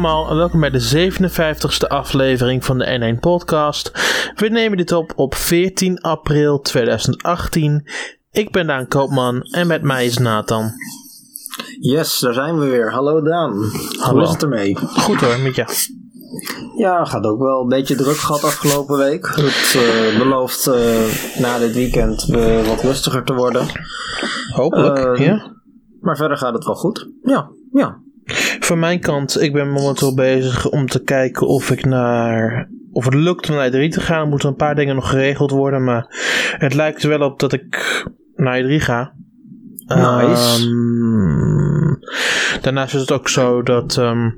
Allemaal en welkom bij de 57ste aflevering van de N1 Podcast. We nemen dit op op 14 april 2018. Ik ben Daan Koopman en met mij is Nathan. Yes, daar zijn we weer. Hallo Daan. Hallo. Hoe is het ermee? Goed hoor, met jou. Ja, gaat ook wel een beetje druk gehad afgelopen week. Het eh, belooft eh, na dit weekend wat rustiger te worden. Hopelijk, Eh, ja. Maar verder gaat het wel goed. Ja, ja. Van mijn kant, ik ben momenteel bezig om te kijken of ik naar... Of het lukt om naar E3 te gaan, moeten een paar dingen nog geregeld worden. Maar het lijkt er wel op dat ik naar E3 ga. Nice. Ehm, daarnaast is het ook zo dat... ehm,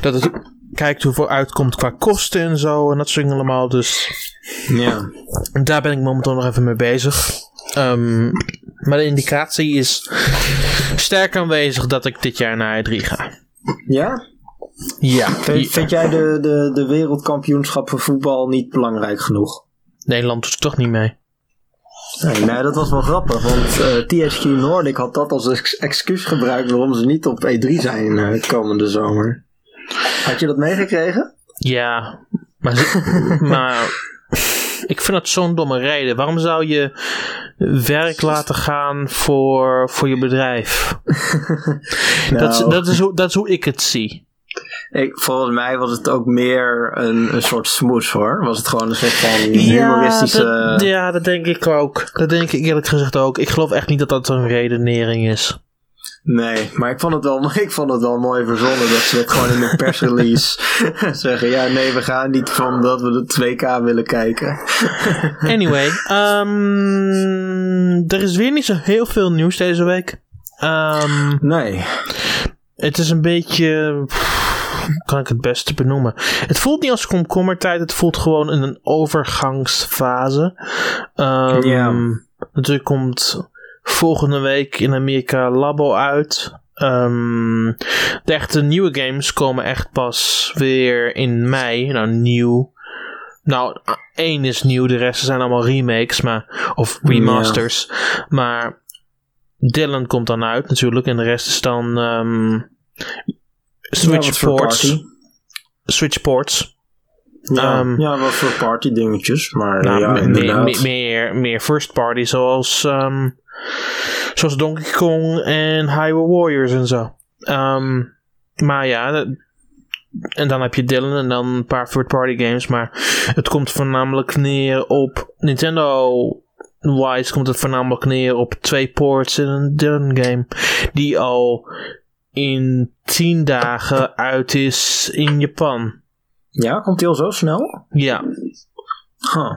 dat het kijkt hoeveel uitkomt qua kosten en zo. En dat soort dingen allemaal. Dus Ja. daar ben ik momenteel nog even mee bezig. Ehm, maar de indicatie is sterk aanwezig dat ik dit jaar naar E3 ga. Ja? Ja. Vind, vind jij de, de, de wereldkampioenschappen voetbal niet belangrijk genoeg? Nederland doet er toch niet mee. Nee, nee, dat was wel grappig, want eh, THQ Nordic had dat als ex- excuus gebruikt waarom ze niet op E3 zijn eh, komende zomer. Had je dat meegekregen? Ja, maar, maar ik vind dat zo'n domme reden. Waarom zou je werk laten gaan voor, voor je bedrijf? dat, is, Nou. dat, is hoe, dat is hoe ik het zie. Ik, volgens mij was het ook meer een, een soort smoes hoor. Was het gewoon een soort van humoristische... Ja dat, ja, dat denk ik ook. Dat denk ik eerlijk gezegd ook. Ik geloof echt niet dat dat een redenering is. Nee, maar ik vond, het wel, ik vond het wel mooi verzonnen dat ze het gewoon in een persrelease zeggen. Ja, nee, we gaan niet van dat we de 2K willen kijken. Anyway, ehm, er is weer niet zo heel veel nieuws deze week. Ehm, Nee. het is een beetje. kan ik het beste benoemen? Het voelt niet als komkommertijd, het voelt gewoon in een overgangsfase. Ehm, Ja. Natuurlijk komt volgende week in Amerika Labo uit. Ehm, de echte nieuwe games komen echt pas weer in mei. Nou, nieuw. Nou, één is nieuw, de rest zijn allemaal remakes maar, of remasters. Maar Dylan komt dan uit natuurlijk en de rest is dan ehm, Switch Ja, ports. Ja, Ehm, ja, wat voor party dingetjes. Maar Nou, ja, me- inderdaad. meer, meer, meer first party zoals, zoals Donkey Kong en Hyrule Warriors en zo. Ehm, maar ja, dat- en dan heb je Dylan en dan een paar third party games. Maar het komt voornamelijk neer op Nintendo wise komt het voornamelijk neer op twee ports in een Dylan game. Die al in 10 dagen uit is in Japan. Ja, komt die al zo snel? Ja, Huh.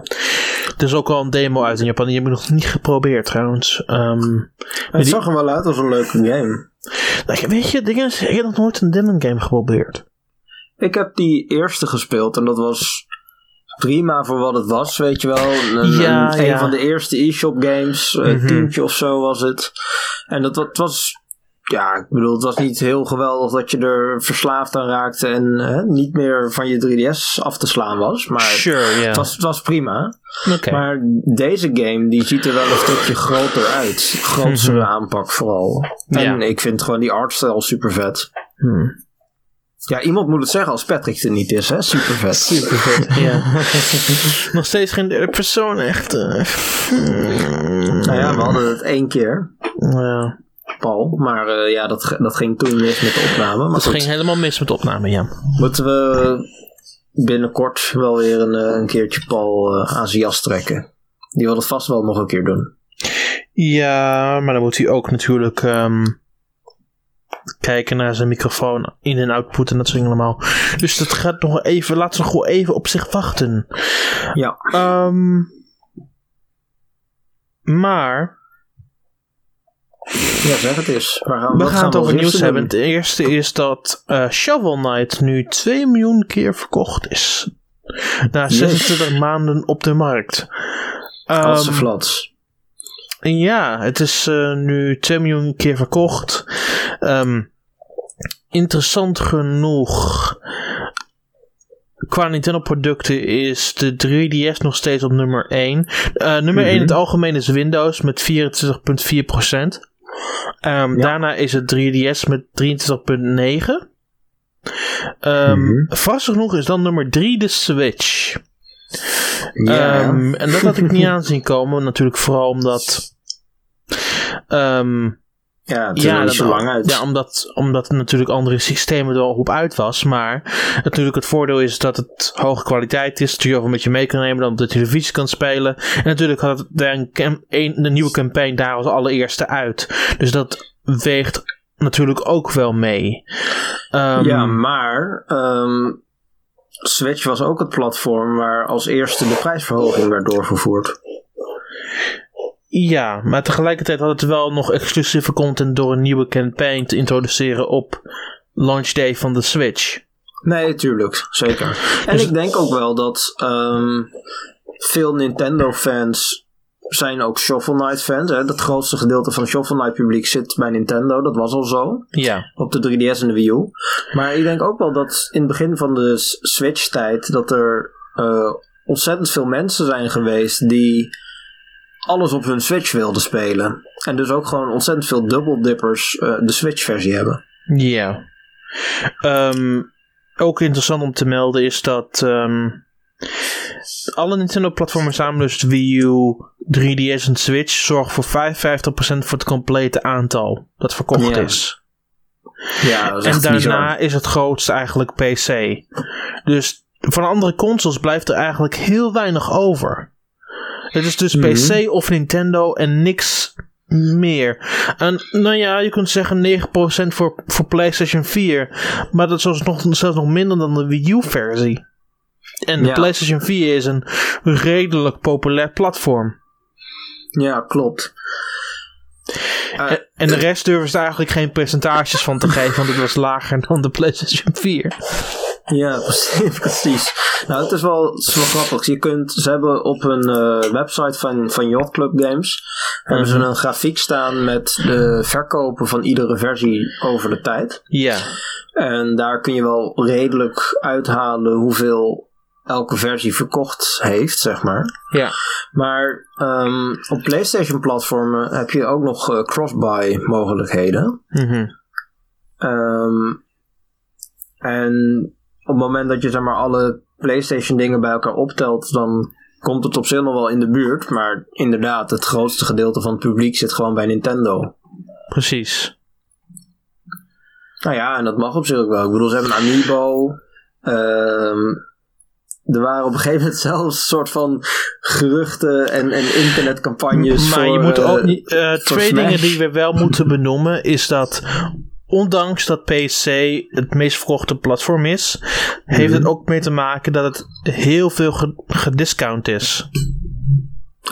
er is ook al een demo uit in Japan. Die heb ik nog niet geprobeerd trouwens. Ehm, Het die- zag er wel uit als een leuke game. nou, weet je, ding is, ik heb nog nooit een Dylan game geprobeerd. Ik heb die eerste gespeeld en dat was prima voor wat het was, weet je wel. Een, Ja, een, een van de eerste e-shop games, een Mhm. tientje of zo was het. En dat, dat was, ja, ik bedoel, het was niet heel geweldig dat je er verslaafd aan raakte en hè, niet meer van je 3DS af te slaan was. Maar Sure, het, was, het was prima. Maar deze game, die ziet er wel een stukje groter uit. Grotere Mhm. aanpak vooral. En Ja. ik vind gewoon die artstyle super vet. Hmm. Ja, iemand moet het zeggen als Patrick er niet is, hè? Super vet. Super vet, ja. nog steeds geen derde persoon, echt. eh. Hmm. Nou ja, we hadden het één keer, Ja. Paul. Maar eh, ja, dat, dat ging toen mis met de opname. Maar Het goed, ging helemaal mis met de opname, ja. moeten we binnenkort wel weer een, eh, een keertje Paul eh, aan zijn jas trekken. Die wil het vast wel nog een keer doen. Ja, maar dan moet hij ook natuurlijk ehm, kijken naar zijn microfoon in- en output en dat soort dingen allemaal. Dus dat gaat nog even, laat ze nog gewoon even op zich wachten. Ja. Ehm, maar Ja, zeg het eens. Waar gaan, we gaan het we over als nieuws hebben. Het eerste is dat eh, Shovel Knight nu 2 miljoen keer verkocht is. Na 26 maanden op de markt. Als Ehm, flats. Ja, het is eh, nu 2 miljoen keer verkocht. Ehm, interessant genoeg. Qua Nintendo-producten is de 3DS nog steeds op nummer 1. Eh, nummer 1 in het algemeen is Windows met 24,4%. Ehm, Ja. Daarna is het 3DS met 23.9. Ehm Mhm. Verrassend genoeg is dan nummer 3 de Switch. Ja. Ehm, en dat had ik niet aan zien komen. Natuurlijk vooral omdat... ehm, ja, het nog niet zo lang uit. Ja, omdat, omdat er natuurlijk andere systemen er al op uit was. Maar natuurlijk het voordeel is dat het hoge kwaliteit is. Dat je over met je mee kan nemen. Dan op de televisie kan spelen. En natuurlijk had het een, een, nieuwe campaign daar als allereerste uit. Dus dat weegt natuurlijk ook wel mee. Ehm, ja, maar ehm, Switch was ook het platform waar als eerste de prijsverhoging werd doorgevoerd. Ja, maar tegelijkertijd had het wel nog exclusieve content door een nieuwe campaign te introduceren op launch day van de Switch. Nee, tuurlijk, zeker. En Dus- ik denk ook wel dat ehm, veel Nintendo-fans zijn ook Shovel Knight fans. Hè? Het grootste gedeelte van Shovel Knight publiek zit bij Nintendo. Dat was al zo. Ja, Op de 3DS en de Wii U. Maar ik denk ook wel dat in het begin van de S- Switch-tijd... dat er eh, ontzettend veel mensen zijn geweest die alles op hun Switch wilden spelen. En dus ook gewoon ontzettend veel double dippers eh, de Switch-versie hebben. ja. Ehm, ook interessant om te melden is dat ehm, alle Nintendo-platformen samen, dus Wii U, 3DS en Switch, zorgen voor 55% voor het complete aantal dat verkocht is. Ja, dat is En daarna bizar. is het grootste eigenlijk PC. Dus van andere consoles blijft er eigenlijk heel weinig over. Het is dus Mhm. PC of Nintendo en niks meer. En nou ja, je kunt zeggen 9% voor, voor PlayStation 4. Maar dat is zelfs nog, zelfs nog minder dan de Wii U-versie. En de Ja. PlayStation 4 is een redelijk populair platform. Ja, klopt. Eh, En, de rest durven ze eigenlijk geen percentages van te geven, want het was lager dan de PlayStation 4. Ja, precies. Nou, het is wel, het is wel grappig. Je kunt, ze hebben op een eh, website van, van Yacht Club Games hebben ze Mhm. een grafiek staan met de verkopen van iedere versie over de tijd. Ja. En daar kun je wel redelijk uithalen hoeveel elke versie verkocht heeft, zeg maar. Ja. Maar ehm, op PlayStation platformen heb je ook nog eh, cross-buy mogelijkheden. Mhm. Ehm, en op het moment dat je zeg maar alle PlayStation dingen bij elkaar optelt, dan komt het op zich nog wel in de buurt. Maar inderdaad, het grootste gedeelte van het publiek zit gewoon bij Nintendo. Precies. Nou ja, en dat mag op zich ook wel. Ik bedoel, ze hebben een Amiibo. Ehm, er waren op een gegeven moment zelfs een soort van geruchten en, en internetcampagnes. maar voor, je moet eh, ook niet. eh, twee Smash. dingen die we wel moeten benoemen is dat. Ondanks dat PC het meest verkochte platform is, heeft Mhm. het ook mee te maken dat het heel veel ge- gediscount is.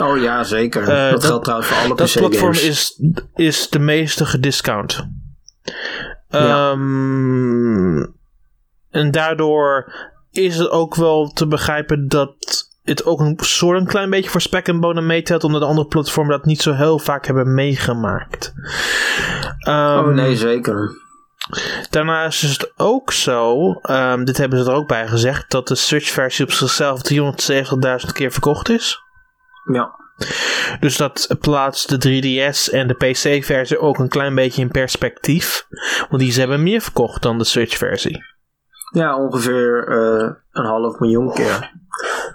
Oh ja, zeker. Eh, dat, dat- geldt trouwens voor alle Dat PC-games. platform is, is de meeste gediscount. Ja. Ehm, en daardoor is het ook wel te begrijpen dat het ook een soort een klein beetje voor spek en bonen meetelt, omdat de andere platformen dat niet zo heel vaak hebben meegemaakt. Ehm, Oh nee, zeker. Daarnaast is het ook zo, ehm, dit hebben ze er ook bij gezegd, dat de Switch-versie op zichzelf 370.000 keer verkocht is. Ja. Dus dat plaatst de 3DS en de PC-versie ook een klein beetje in perspectief. Want die ze hebben meer verkocht dan de Switch-versie. Ja, ongeveer eh, een half miljoen keer.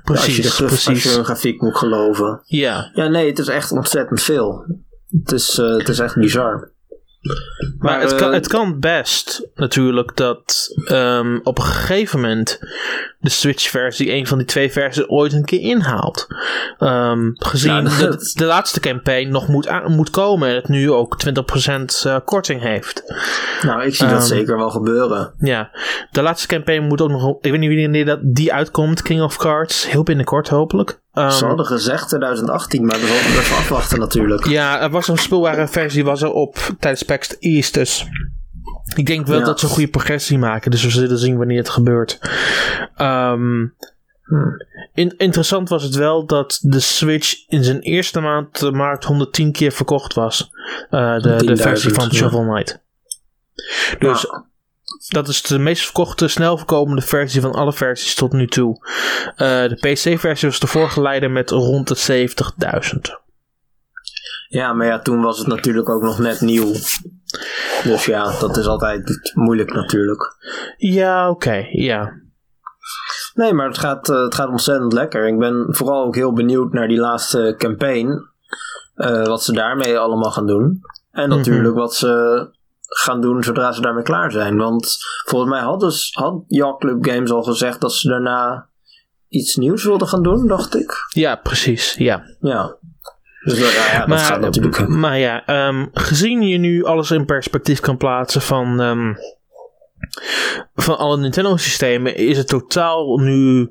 als je, de, Precies, als precies. je een grafiek moet geloven. Ja, Ja, nee, het is echt ontzettend veel. Het is, eh, het is echt bizar. Maar, het, kan, eh, het kan best natuurlijk dat ehm, op een gegeven moment de Switch-versie een van die twee versies ooit een keer inhaalt. Ehm, gezien Nou, dat- dat de laatste campaign nog moet, moet komen en het nu ook 20% eh, korting heeft. Nou, ik zie ehm, dat zeker wel gebeuren. Ja, de laatste campaign moet ook nog. Ik weet niet wanneer dat die uitkomt. King of Cards. Heel binnenkort, hopelijk. Ehm, Ze hadden gezegd 2018, maar dat we even afwachten natuurlijk. ja, er was een speelbare versie was er op tijdens PAX East. Dus ik denk wel Ja. dat ze een goede progressie maken. Dus we zullen zien wanneer het gebeurt. Ehm, Hm. in- interessant was het wel dat de Switch in zijn eerste maand de markt 110 keer verkocht was. Eh, de, de 10.000, versie van. Shovel Knight. Dus Ja. Dat is de meest verkochte, snel verkomende versie van alle versies tot nu toe. Eh, de PC-versie was de vorige leider met rond de 70.000. Ja, maar ja, toen was het natuurlijk ook nog net nieuw. Dus ja, dat is altijd moeilijk natuurlijk. Ja, oké, ja. Nee, maar het gaat, eh, het gaat ontzettend lekker. Ik ben vooral ook heel benieuwd naar die laatste campaign. eh, wat ze daarmee allemaal gaan doen. En natuurlijk wat ze gaan doen zodra ze daarmee klaar zijn. Want volgens mij had, dus, had Yacht Club Games al gezegd dat ze daarna iets nieuws wilden gaan doen, dacht ik. Ja, precies, ja. Ja. Dus dat, ja, ja, dat gaat natuurlijk. maar ja, ehm, gezien je nu alles in perspectief kan plaatsen van, ehm, van alle Nintendo-systemen, is het totaal nu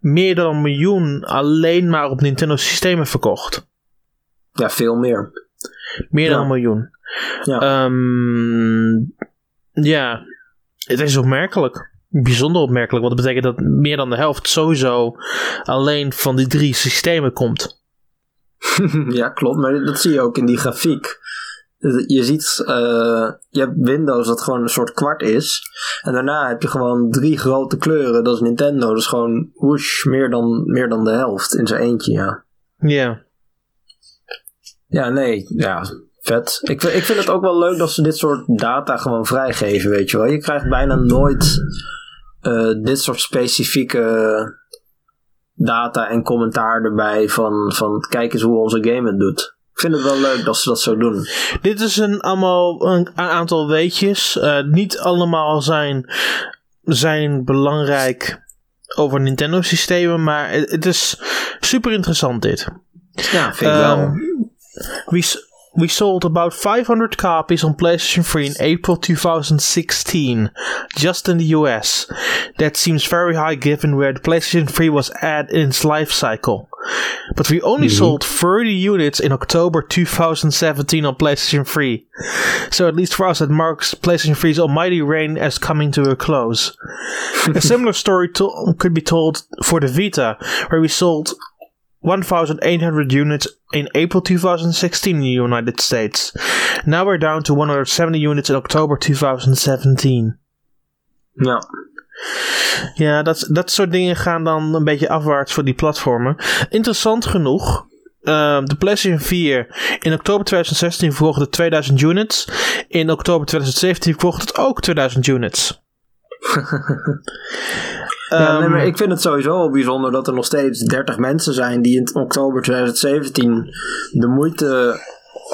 meer dan een miljoen alleen maar op Nintendo-systemen verkocht. Ja, veel meer. Meer Ja. dan een miljoen. Ja. Ehm, ja, het is opmerkelijk. Bijzonder opmerkelijk, want dat betekent dat meer dan de helft sowieso alleen van die drie systemen komt. ja, klopt. Maar dat zie je ook in die grafiek. Je ziet, eh, je hebt Windows dat gewoon een soort kwart is. En daarna heb je gewoon drie grote kleuren. Dat is Nintendo. Dat is gewoon whoosh, meer dan, meer dan de helft in zijn eentje, ja. Ja. Ja, nee, ja, vet. Ik, vind- ik vind het ook wel leuk dat ze dit soort data gewoon vrijgeven, weet je wel. Je krijgt bijna nooit eh, dit soort specifieke data en commentaar erbij van, van kijk eens hoe onze game het doet. Ik vind het wel leuk dat ze dat zo doen. Dit is een, allemaal een, aantal weetjes. Eh, niet allemaal zijn, zijn belangrijk over Nintendo-systemen, maar het, het is super interessant dit. Ja, vind ik wel. Um, we, sold about 500 copies on PlayStation 3 in April 2016, just in the US. That seems very high given where the PlayStation 3 was at in its life cycle. But we only mm-hmm. sold 30 units in October 2017 on PlayStation 3. So at least for us, that marks PlayStation 3's almighty reign as coming to a close. a similar story to- could be told for the Vita, where we sold 1,800 units in April 2016 in the United States. Now we're down to 170 units in October 2017. Ja. Ja, dat, dat soort dingen gaan dan een beetje afwaarts voor die platformen. Interessant genoeg. ehm, de PlayStation 4 in oktober 2016 verkocht het 2000 units. In oktober 2017 verkocht het ook 2000 units. Ja, nee, Ehm, maar ik vind het sowieso wel bijzonder dat er nog steeds 30 mensen zijn die in oktober 2017 de moeite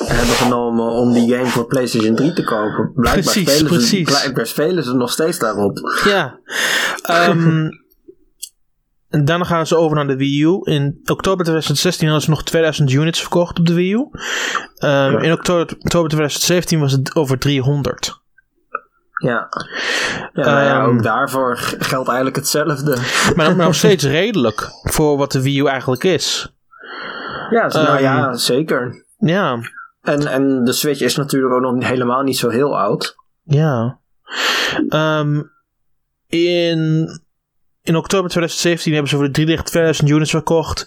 hebben genomen om die game voor PlayStation 3 te kopen. Blijkbaar, Precies, spelen, Ze, blijkbaar spelen ze nog steeds daarop. Ja. Ehm, en daarna gaan ze over naar de Wii U. In oktober 2016 hadden ze nog 2000 units verkocht op de Wii U. Ehm, In oktober, oktober 2017 was het over 300. Ja, ja, nou ja Ehm. ook daarvoor geldt eigenlijk hetzelfde. Maar, nog steeds redelijk voor wat de Wii U eigenlijk is. Ja, nou Ehm. ja, zeker. Ja, En, en de Switch is natuurlijk ook nog helemaal niet zo heel oud. ja. Ehm, in, in oktober 2017 hebben ze voor de 3000 units verkocht.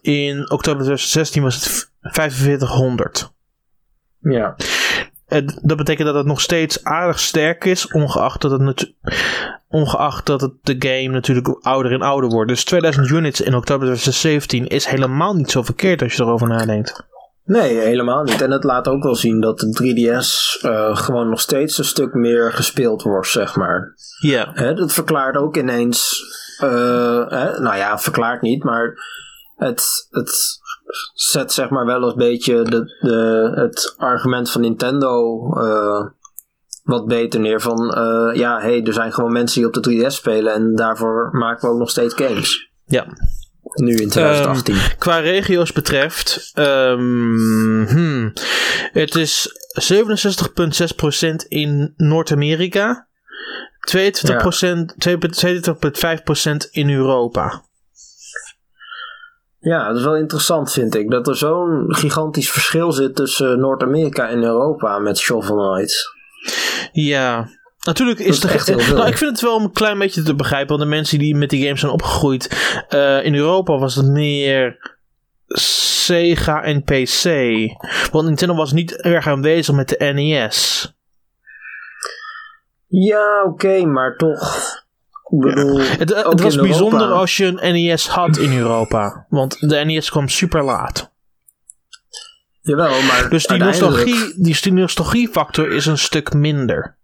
In oktober 2016 was het 4500. Ja. Dat betekent dat het nog steeds aardig sterk is, ongeacht dat het, ongeacht dat het de game natuurlijk ouder en ouder wordt. Dus 2000 units in oktober 2017 is helemaal niet zo verkeerd als je erover nadenkt. Nee, helemaal niet. En het laat ook wel zien dat de 3DS eh, gewoon nog steeds een stuk meer gespeeld wordt, zeg maar. Ja. Hè, dat verklaart ook ineens. eh, hè, nou ja, verklaart niet, maar het, het zet zeg maar wel een beetje de, de, het argument van Nintendo eh, wat beter neer. Van eh, ja, hey, er zijn gewoon mensen die op de 3DS spelen en daarvoor maken we ook nog steeds games. ja. Nu in 2018. Qua regio's betreft, ehm, hmm, het is 67,6% in Noord-Amerika, 22%, 22,5% in Europa. Ja, dat is wel interessant, vind ik. Dat er zo'n gigantisch verschil zit tussen Noord-Amerika en Europa met Shovel Knight. Ja. Natuurlijk is er echt heel veel. Nou, ik vind het wel een klein beetje te begrijpen. Want de mensen die met die games zijn opgegroeid. eh, in Europa was het meer Sega en PC. Want Nintendo was niet erg aanwezig met de NES. Ja, oké, maar toch. Ik bedoel, Het, het was bijzonder Europa. als je een NES had in Europa. Want de NES kwam super laat. Jawel, maar Dus die, uiteindelijk- nostalgie, die, die nostalgiefactor is een stuk minder.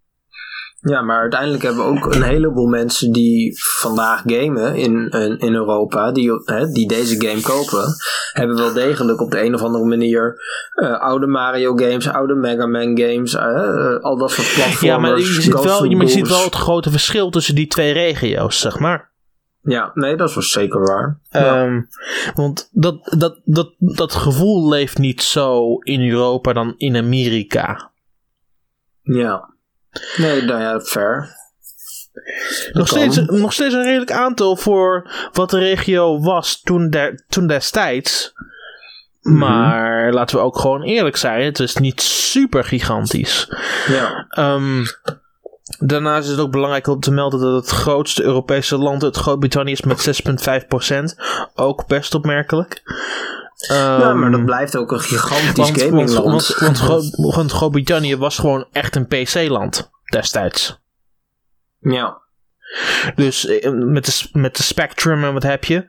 Ja, maar uiteindelijk hebben we ook een heleboel mensen die vandaag gamen in, in, in Europa, die, hè, die deze game kopen, hebben wel degelijk op de een of andere manier eh, oude Mario games, oude Mega Man games, eh, eh, al dat soort platformers. Ja, maar je ziet, wel, je, ziet wel het grote verschil tussen die twee regio's, zeg maar. Ja, nee, dat is wel zeker waar. Ja. Ehm, want dat, dat, dat, dat gevoel leeft niet zo in Europa dan in Amerika. ja. Nee, nou ja, fair. Nog kan. steeds, nog steeds een redelijk aantal voor wat de regio was toen, der, toen destijds. Mhm. Maar laten we ook gewoon eerlijk zijn, het is niet super gigantisch. Ja. Ehm, daarnaast is het ook belangrijk om te melden dat het grootste Europese land, het Groot-Brittannië, is met 6,5%. Ook best opmerkelijk. Ja, Ehm, maar dat blijft ook een gigantisch want, gamingland. want, want Groot-Brittannië was gewoon echt een PC-land destijds. ja. Dus eh, met de, met de Spectrum en wat heb je.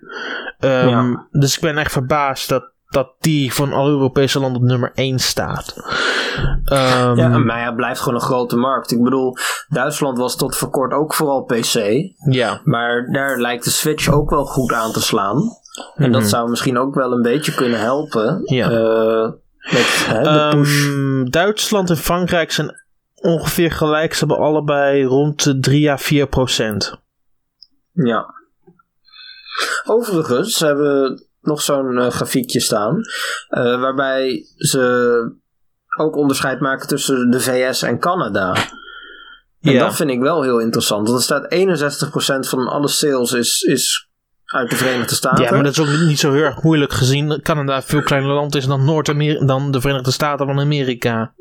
Ehm, Ja. Dus ik ben echt verbaasd dat, dat die van alle Europese landen op nummer 1 staat. Ehm, Ja, maar ja, het blijft gewoon een grote markt. Ik bedoel, Duitsland was tot voor kort ook vooral PC. ja. Maar daar lijkt de Switch ook wel goed aan te slaan. En dat Mhm. zou misschien ook wel een beetje kunnen helpen. Ja. eh, met hè, de push. Ehm, Duitsland en Frankrijk zijn ongeveer gelijk. Ze hebben allebei rond de 3 à 4 procent. Ja. Overigens hebben nog zo'n eh, grafiekje staan. eh, waarbij ze ook onderscheid maken tussen de VS en Canada. En Ja. dat vind ik wel heel interessant. Want er staat 61% van alle sales is, is uit de Verenigde Staten. Ja, maar dat is ook niet zo heel erg moeilijk gezien. Canada veel kleiner land is dan, Noord-Amerika, dan de Verenigde Staten van Amerika.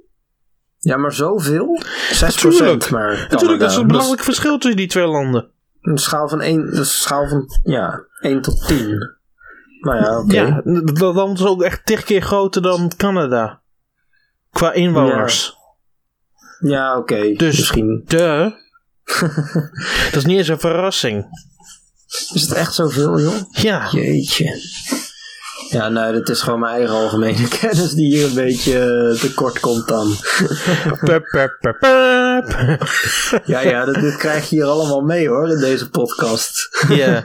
Ja, maar zoveel? 6% Natuurlijk. maar. Canada. Natuurlijk, dat is een belangrijk verschil tussen die twee landen. Een schaal van 1, dat is een schaal van ja, 1 tot 10. Maar ja, oké. Ja, dat land is ook echt tig keer groter dan Canada. Qua inwoners. Ja, oké. Dus- Misschien. De. dat is niet eens een verrassing. Is het echt zoveel, joh? Ja. Jeetje. Ja, nou, dat is gewoon mijn eigen algemene kennis die hier een beetje eh, tekort komt dan. Ja, ja, dat, dit krijg je hier allemaal mee hoor, in deze podcast. Ja.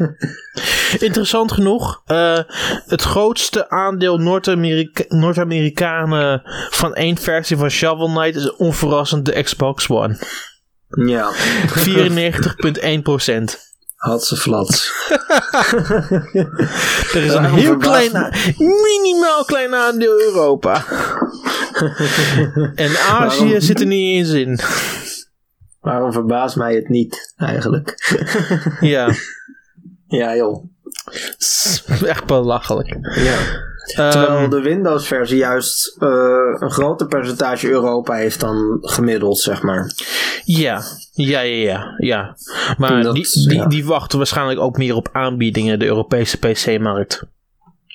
Interessant genoeg, eh, het grootste aandeel Noord-Amerika- Noord-Amerikanen van één versie van Shovel Knight is onverrassend de Xbox One. Ja, 94,1%. Had ze flats. Er is een heel klein, minimaal klein aandeel Europa. en Azië Waarom? zit er niet eens in. Waarom verbaast mij het niet, eigenlijk? Ja, ja, joh. echt belachelijk. Ja. Terwijl Ehm, de Windows-versie juist eh, een groter percentage Europa heeft dan gemiddeld, zeg maar. ja, ja, ja, ja, ja. Maar Dat- die, die, ja. die wachten waarschijnlijk ook meer op aanbiedingen, de Europese PC-markt.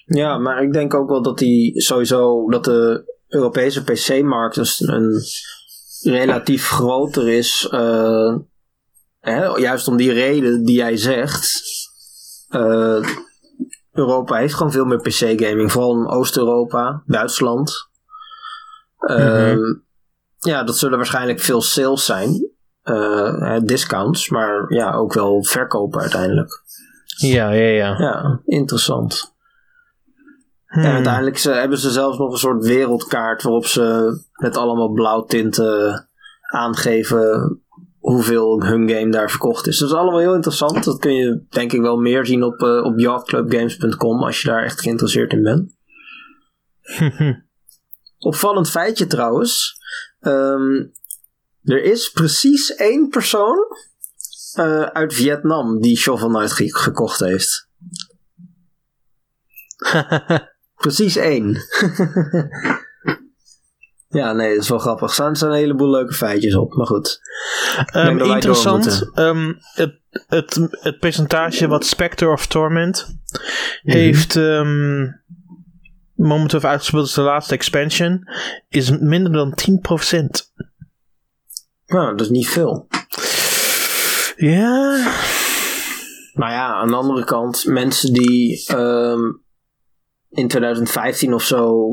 Ja, maar ik denk ook wel dat die sowieso dat de Europese PC-markt dus een relatief groter is. eh, hè, juist om die reden die jij zegt. Eh, Europa heeft gewoon veel meer PC-gaming, vooral in Oost-Europa, Duitsland. Ehm, Ja, dat zullen waarschijnlijk veel sales zijn, eh, discounts, maar ja, ook wel verkopen uiteindelijk. Ja, ja, ja. Ja, interessant. Hmm. En uiteindelijk ze, hebben ze zelfs nog een soort wereldkaart waarop ze met allemaal blauwtinten aangeven hoeveel hun game daar verkocht is. Dat is allemaal heel interessant. Dat kun je denk ik wel meer zien op, eh op yachtclubgames.com als je daar echt geïnteresseerd in bent. Opvallend feitje trouwens. Ehm, er is precies één persoon eh, uit Vietnam die Shovel Knight ge- gekocht heeft. Precies één. ja, nee, dat is wel grappig. Er staan, staan een heleboel leuke feitjes op, maar goed. Ehm, interessant. moeten. ehm, het, het, het percentage wat Spectre of Torment heeft ehm, momenteel heeft uitgespeeld als de laatste expansion is minder dan 10%. Nou, dat is niet veel. Ja. Maar ja, aan de andere kant, mensen die in 2015 of zo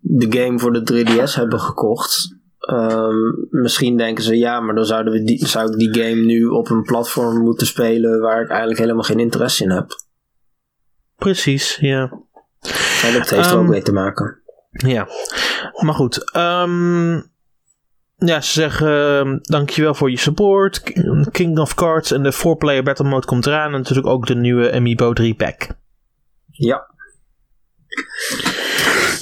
de game voor de 3DS hebben gekocht. ehm, misschien denken ze, ja, maar dan zouden we die, zou ik die game nu op een platform moeten spelen waar ik eigenlijk helemaal geen interesse in heb. Precies, ja. En dat heeft er ook Ehm, mee te maken. Ja, maar goed. ehm, ja, ze zeggen dankjewel voor je support. King of Cards en de 4-player battle mode komt eraan. En natuurlijk ook de nieuwe Amiibo 3 pack.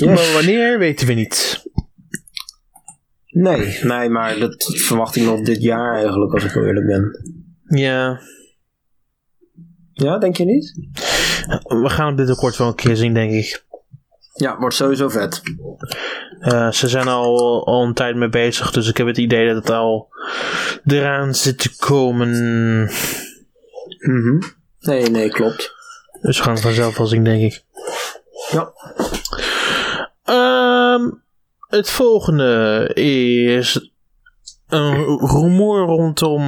Maar wanneer weten we niet. Nee, nee, maar dat verwacht ik nog dit jaar eigenlijk, als ik heel eerlijk ben. Ja, Ja, denk je niet? we gaan het binnenkort wel een keer zien, denk ik. Ja, wordt sowieso vet. Eh, ze zijn al, al een tijd mee bezig, dus ik heb het idee dat het al eraan zit te komen. Mhm. Nee, nee, klopt. Dus we gaan het vanzelf wel zien, denk ik. Ja. Ehm, het volgende is een rumoer rondom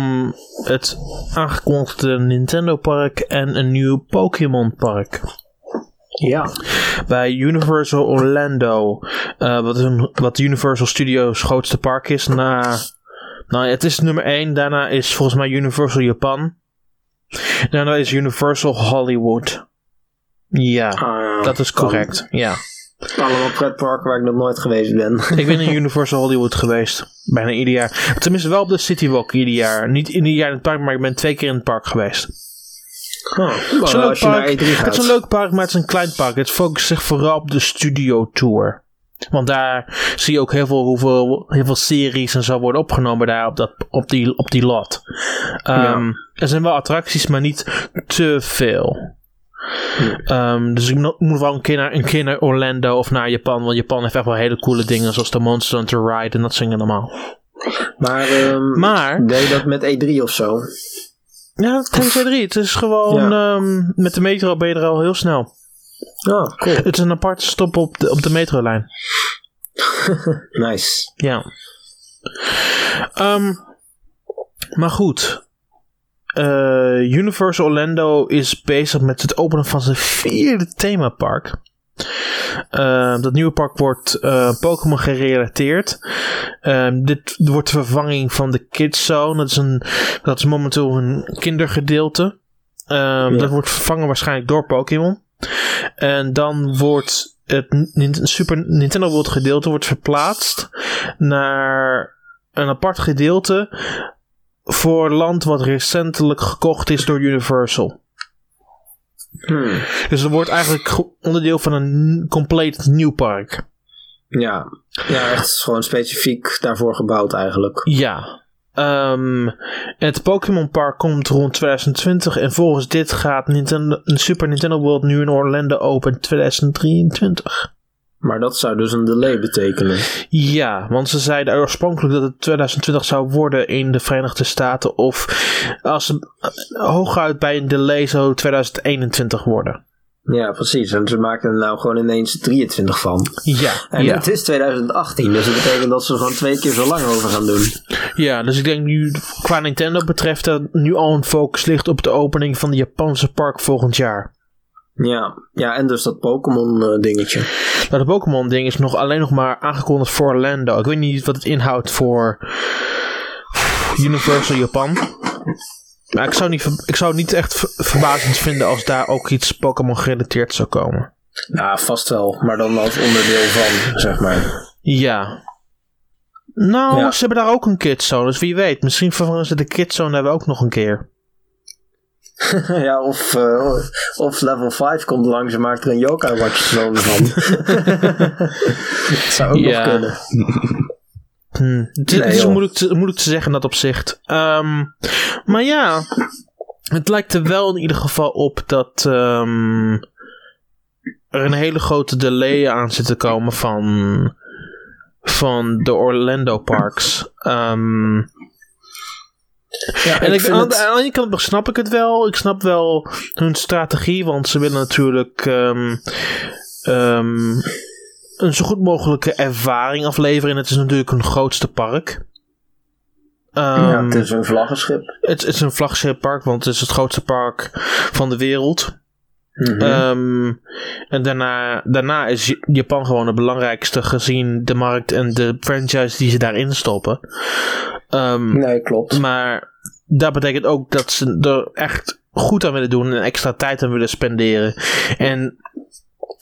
het aangekondigde Nintendo Park en een nieuw Pokémon Park. Ja. Bij Universal Orlando, eh, wat, een, wat Universal Studios grootste park is. Na, nou, het is nummer 1. Daarna is volgens mij Universal Japan. Daarna is Universal Hollywood. Ja, Ah, dat is correct. Ja. Allemaal pretparken waar ik nog nooit geweest ben. Ik ben in Universal Hollywood geweest. Bijna ieder jaar. Tenminste wel op de City Walk ieder jaar. Niet ieder jaar in het park, maar ik ben twee keer in het park geweest. Oh, Het is een leuk park. E3 gaat. Het is een leuk park, maar het is een klein park. Het focust zich vooral op de studio tour. Want daar zie je ook heel veel, hoeveel, heel veel series en zo worden opgenomen daar op, dat, op, die, op die lot. Ehm, Er zijn wel attracties, maar niet te veel. Ehm, dus ik mo- moet wel een keer, naar, een keer naar Orlando of naar Japan. Want Japan heeft echt wel hele coole dingen. Zoals de Monster Hunter Ride en dat dingen allemaal. Maar, ehm, Maar- deed je dat met E3 of zo? Ja, tijdens E3. Het is gewoon... ehm, met de metro ben je er al heel snel. Oh, cool. Het is een aparte stop op de, op de metrolijn. Nice. Ja. Ehm, maar goed. Eh, Universal Orlando is bezig met het openen van zijn vierde themapark. Eh, dat nieuwe park wordt eh, Pokémon gerelateerd. Ehm, dit wordt de vervanging van de Kids Zone. Dat is, een, dat is momenteel een kindergedeelte. Ehm, Dat wordt vervangen waarschijnlijk door Pokémon. En dan wordt het Super Nintendo World gedeelte wordt verplaatst naar een apart gedeelte voor land wat recentelijk gekocht is door Universal. Hmm. Dus het wordt eigenlijk ge- onderdeel van een compleet nieuw park. Ja. ja, echt gewoon specifiek daarvoor gebouwd eigenlijk. Ja. Ehm, het Pokémon Park komt rond 2020 en volgens dit gaat Nintendo, Super Nintendo World nu in Orlando open in 2023. Maar dat zou dus een delay betekenen. Ja, want ze zeiden oorspronkelijk dat het 2020 zou worden in de Verenigde Staten. Of als ze hooguit bij een delay zou 2021 worden. Ja, precies. En ze maken er nou gewoon ineens 23 van. Ja, En ja. het is 2018, dus dat betekent dat ze er gewoon twee keer zo lang over gaan doen. ja, dus ik denk nu qua Nintendo betreft dat nu al een focus ligt op de opening van de Japanse park volgend jaar. Ja, ja en dus dat Pokémon eh, dingetje. Maar de Pokémon ding is nog alleen nog maar aangekondigd voor Orlando. Ik weet niet wat het inhoudt voor Universal Japan. Maar ik zou, niet, ik zou het niet echt ver- verbazend vinden als daar ook iets Pokémon gerelateerd zou komen. Ja, vast wel. Maar dan als onderdeel van, zeg maar. Ja. Nou, Ja. ze hebben daar ook een kidzone, dus wie weet. Misschien vervangen ze de kidzone daar ook nog een keer. ja, of, eh, of level 5 komt langs en maakt er een Yokai Watch zone van. dat zou ook Ja. nog kunnen. Hm, Het, Nee, is moeilijk te, moeilijk te zeggen in dat opzicht. Ehm, maar ja, het lijkt er wel in ieder geval op dat ehm, er een hele grote delay aan zit te komen van, van de Orlando parks. Ehm, Ja, en ik, aan, het- de- aan de ene kant snap ik het wel. Ik snap wel hun strategie, want ze willen natuurlijk ehm, ehm, een zo goed mogelijke ervaring afleveren. En het is natuurlijk hun grootste park. ja, Ehm, het is een vlaggenschip. het, het is een vlaggenschippark, want het is het grootste park van de wereld. Mhm. Ehm, en daarna, daarna is Japan gewoon het belangrijkste gezien de markt en de franchise die ze daarin stoppen. Ehm, nee, klopt. maar dat betekent ook dat ze er echt goed aan willen doen en extra tijd aan willen spenderen. En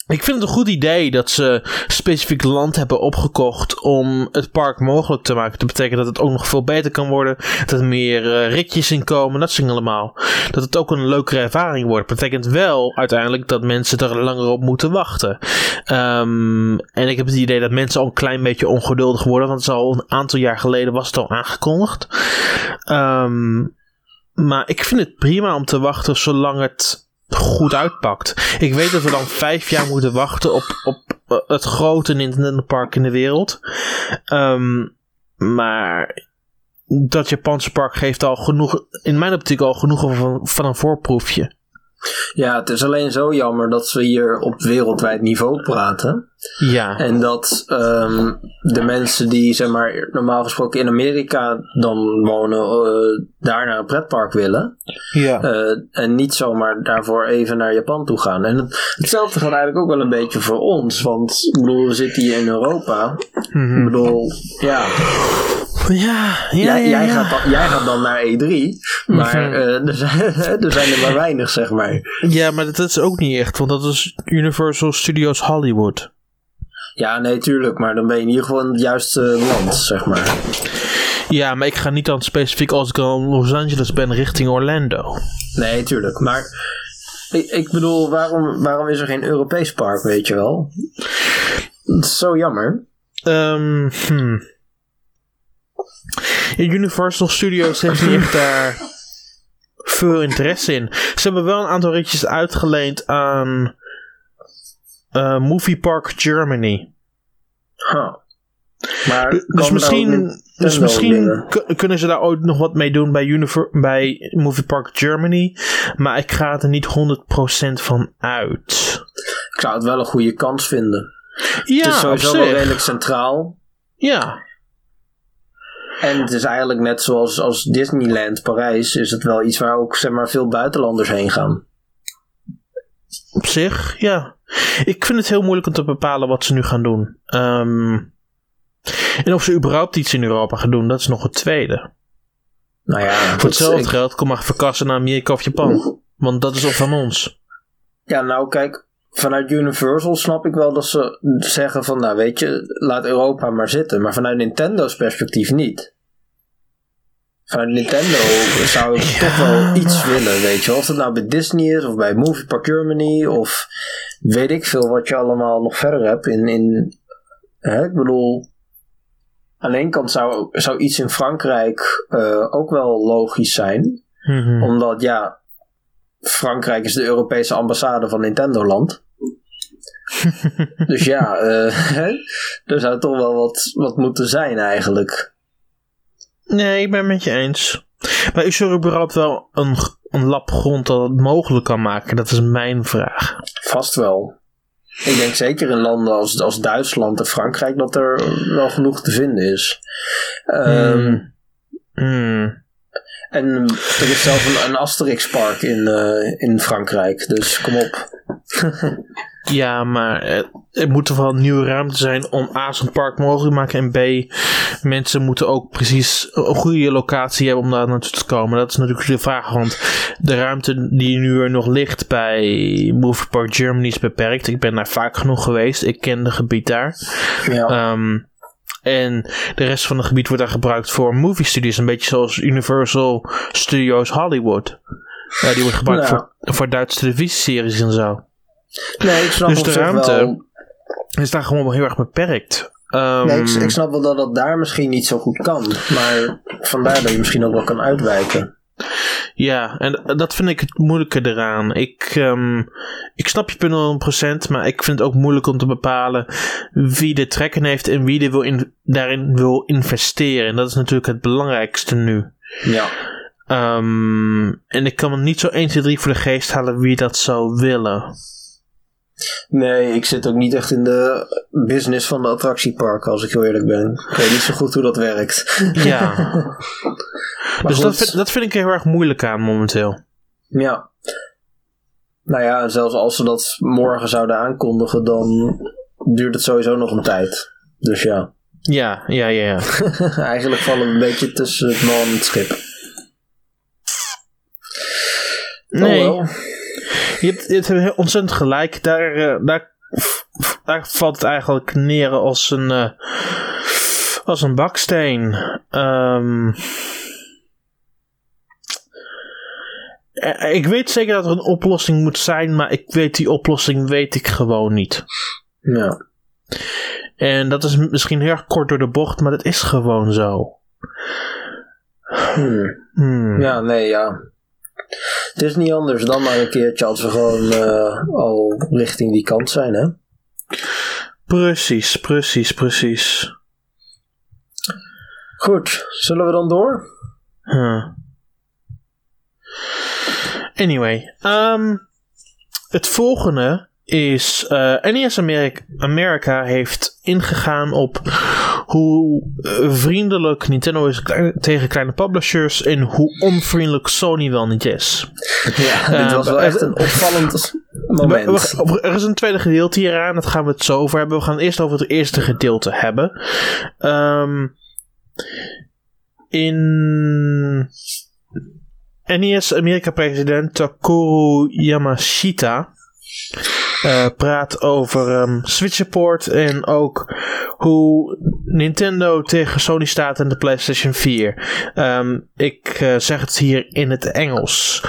ik vind het een goed idee dat ze specifiek land hebben opgekocht om het park mogelijk te maken. Dat betekent dat het ook nog veel beter kan worden. Dat er meer eh, ritjes in komen, dat soort allemaal. Dat het ook een leukere ervaring wordt. Dat betekent wel uiteindelijk dat mensen er langer op moeten wachten. Ehm, en ik heb het idee dat mensen al een klein beetje ongeduldig worden. Want het al een aantal jaar geleden was het al aangekondigd. Ehm, maar ik vind het prima om te wachten zolang het goed uitpakt. Ik weet dat we dan vijf jaar moeten wachten op, op eh, het grote Nintendo park in de wereld. Ehm, maar dat Japanse park geeft al genoeg, in mijn optiek al genoeg van, van een voorproefje. Ja, het is alleen zo jammer dat we hier op wereldwijd niveau praten. Ja. En dat ehm, de mensen die zeg maar, normaal gesproken in Amerika dan wonen, eh, daar naar een pretpark willen. ja. Eh, en niet zomaar daarvoor even naar Japan toe gaan. En het- hetzelfde gaat eigenlijk ook wel een beetje voor ons. Want ik bedoel, we zitten hier in Europa. Mhm. Ik bedoel, ja, ja, ja, jij, ja, jij, ja. Gaat dan, jij gaat dan naar E3. Maar Mhm. eh, er, zijn, er zijn er maar weinig, zeg maar. Ja, maar dat is ook niet echt, want dat is Universal Studios Hollywood. Ja, nee, tuurlijk. Maar dan ben je in ieder geval in het juiste land, zeg maar. Ja, maar ik ga niet dan specifiek als ik in Los Angeles ben richting Orlando. Nee, tuurlijk. Maar ik, ik bedoel, waarom, waarom is er geen Europees park, weet je wel? Dat is zo jammer. Hmm. Universal Studios heeft niet echt daar veel interesse in. Ze hebben wel een aantal ritjes uitgeleend aan eh, Movie Park Germany. Huh. Maar Dus komen misschien, dus misschien kunnen ze daar ooit nog wat mee doen bij, Univer bij Movie Park Germany. Maar ik ga er niet 100% van uit. Ik zou het wel een goede kans vinden. Ja, het is sowieso wel redelijk centraal. Ja, En het is eigenlijk net zoals als Disneyland Parijs, is het wel iets waar ook zeg maar, veel buitenlanders heen gaan. op zich, ja. Ik vind het heel moeilijk om te bepalen wat ze nu gaan doen. Ehm, en of ze überhaupt iets in Europa gaan doen, dat is nog het tweede. Nou ja, Voor hetzelfde ik- geld, kom maar verkassen naar Amerika of Japan. Want dat is al van ons. Ja, nou kijk, vanuit Universal snap ik wel dat ze zeggen van, nou weet je, laat Europa maar zitten. Maar vanuit Nintendo's perspectief niet. Vanuit Nintendo zou ik Ja, toch wel iets maar- willen, weet je. Of het nou bij Disney is, of bij Movie Park Germany, of weet ik veel wat je allemaal nog verder hebt in... in hè, ik bedoel, aan de ene kant zou, zou iets in Frankrijk eh, ook wel logisch zijn. Mhm. Omdat ja, Frankrijk is de Europese ambassade van Nintendo land. dus ja, eh, er zou toch wel wat, wat moeten zijn eigenlijk. Nee, ik ben het met je eens. Maar is er überhaupt wel een, een lap grond dat het mogelijk kan maken? Dat is mijn vraag. Vast wel. Ik denk zeker in landen als, als Duitsland en Frankrijk dat er wel genoeg te vinden is. Hmm. En er is zelfs een, een Asterix-park in, eh, in Frankrijk, dus kom op. Ja, maar eh, er moet toch wel nieuwe ruimte zijn om A, zo'n park mogelijk te maken. En B, mensen moeten ook precies een goede locatie hebben om daar naartoe te komen. Dat is natuurlijk de vraag, want de ruimte die nu er nog ligt bij Movie Park Germany is beperkt. Ik ben daar vaak genoeg geweest. Ik ken de gebied daar. Ja. Ehm, en de rest van het gebied wordt daar gebruikt voor movie studios. Een beetje zoals Universal Studios Hollywood. Die wordt gebruikt Ja. voor, voor Duitse televisieseries en zo. nee, ik snap dus de ruimte- wel Is daar gewoon wel heel erg beperkt. Ehm, Nee, ik, ik snap wel dat dat daar misschien niet zo goed kan. Maar vandaar dat je misschien ook wel kan uitwijken. Ja, en dat vind ik het moeilijke eraan. Ik, ehm, ik snap je punt 100%, maar ik vind het ook moeilijk om te bepalen wie de trekken heeft en wie er wil in, daarin wil investeren. En dat is natuurlijk het belangrijkste nu. Ja. Ehm, en ik kan me niet zo 1, 2, 3 voor de geest halen wie dat zou willen. Nee, ik zit ook niet echt in de business van de attractieparken, als ik heel eerlijk ben. Ik weet niet zo goed hoe dat werkt. Ja, dus dat vind, dat vind ik heel erg moeilijk aan momenteel. Ja. Nou ja, zelfs als ze dat morgen zouden aankondigen, dan duurt het sowieso nog een tijd. Dus ja. Ja, ja, ja, ja. Eigenlijk vallen we een beetje tussen het man en het schip. Nee. Oh, wel. Je hebt, je hebt ontzettend gelijk. Daar, eh, daar, daar valt het eigenlijk neer als een, eh, als een baksteen. Ehm, eh, ik weet zeker dat er een oplossing moet zijn, maar ik weet die oplossing weet ik gewoon niet. Ja. En dat is misschien heel erg kort door de bocht, maar dat is gewoon zo. Hmm. Hmm. Ja, nee, ja. Het is niet anders dan maar een keertje als we gewoon eh, al richting die kant zijn, hè? Precies, precies, precies. Goed, zullen we dan door? Huh. Anyway, ehm, het volgende is eh NES America, America heeft ingegaan op hoe eh, vriendelijk Nintendo is klein- tegen kleine publishers en hoe onvriendelijk Sony wel niet is. Ja, Eh, dit was wel echt een opvallend moment. we- er is een tweede gedeelte hieraan, dat gaan we het zo over hebben. We gaan het eerst over het eerste gedeelte hebben. Ehm, in NES Amerika-president Takeru Yamashita eh, praat over ehm, Switch support en ook hoe Nintendo tegen Sony staat en de PlayStation 4. Ehm, ik eh, zeg het hier in het Engels.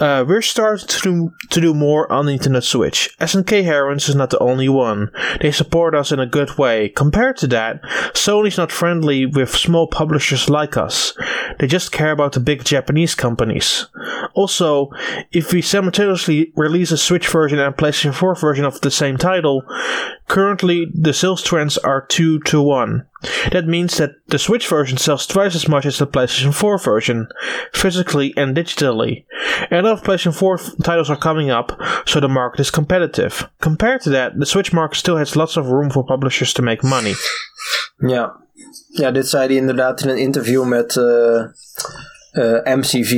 Uh, we're starting to do, to do more on the Nintendo Switch. SNK Herons is not the only one. They support us in a good way. Compared to that, Sony's not friendly with small publishers like us. They just care about the big Japanese companies. Also, if we simultaneously release a Switch version and PlayStation 4 version of the same title, currently the sales trends are 2 to 1. That means that the Switch version sells twice as much as the PlayStation 4 version, physically and digitally. And a lot of PlayStation 4 f- titles are coming up, so the market is competitive. Compared to that, the Switch market still has lots of room for publishers to make money. Ja. ja, dit zei hij inderdaad in een interview met eh, eh, MCV.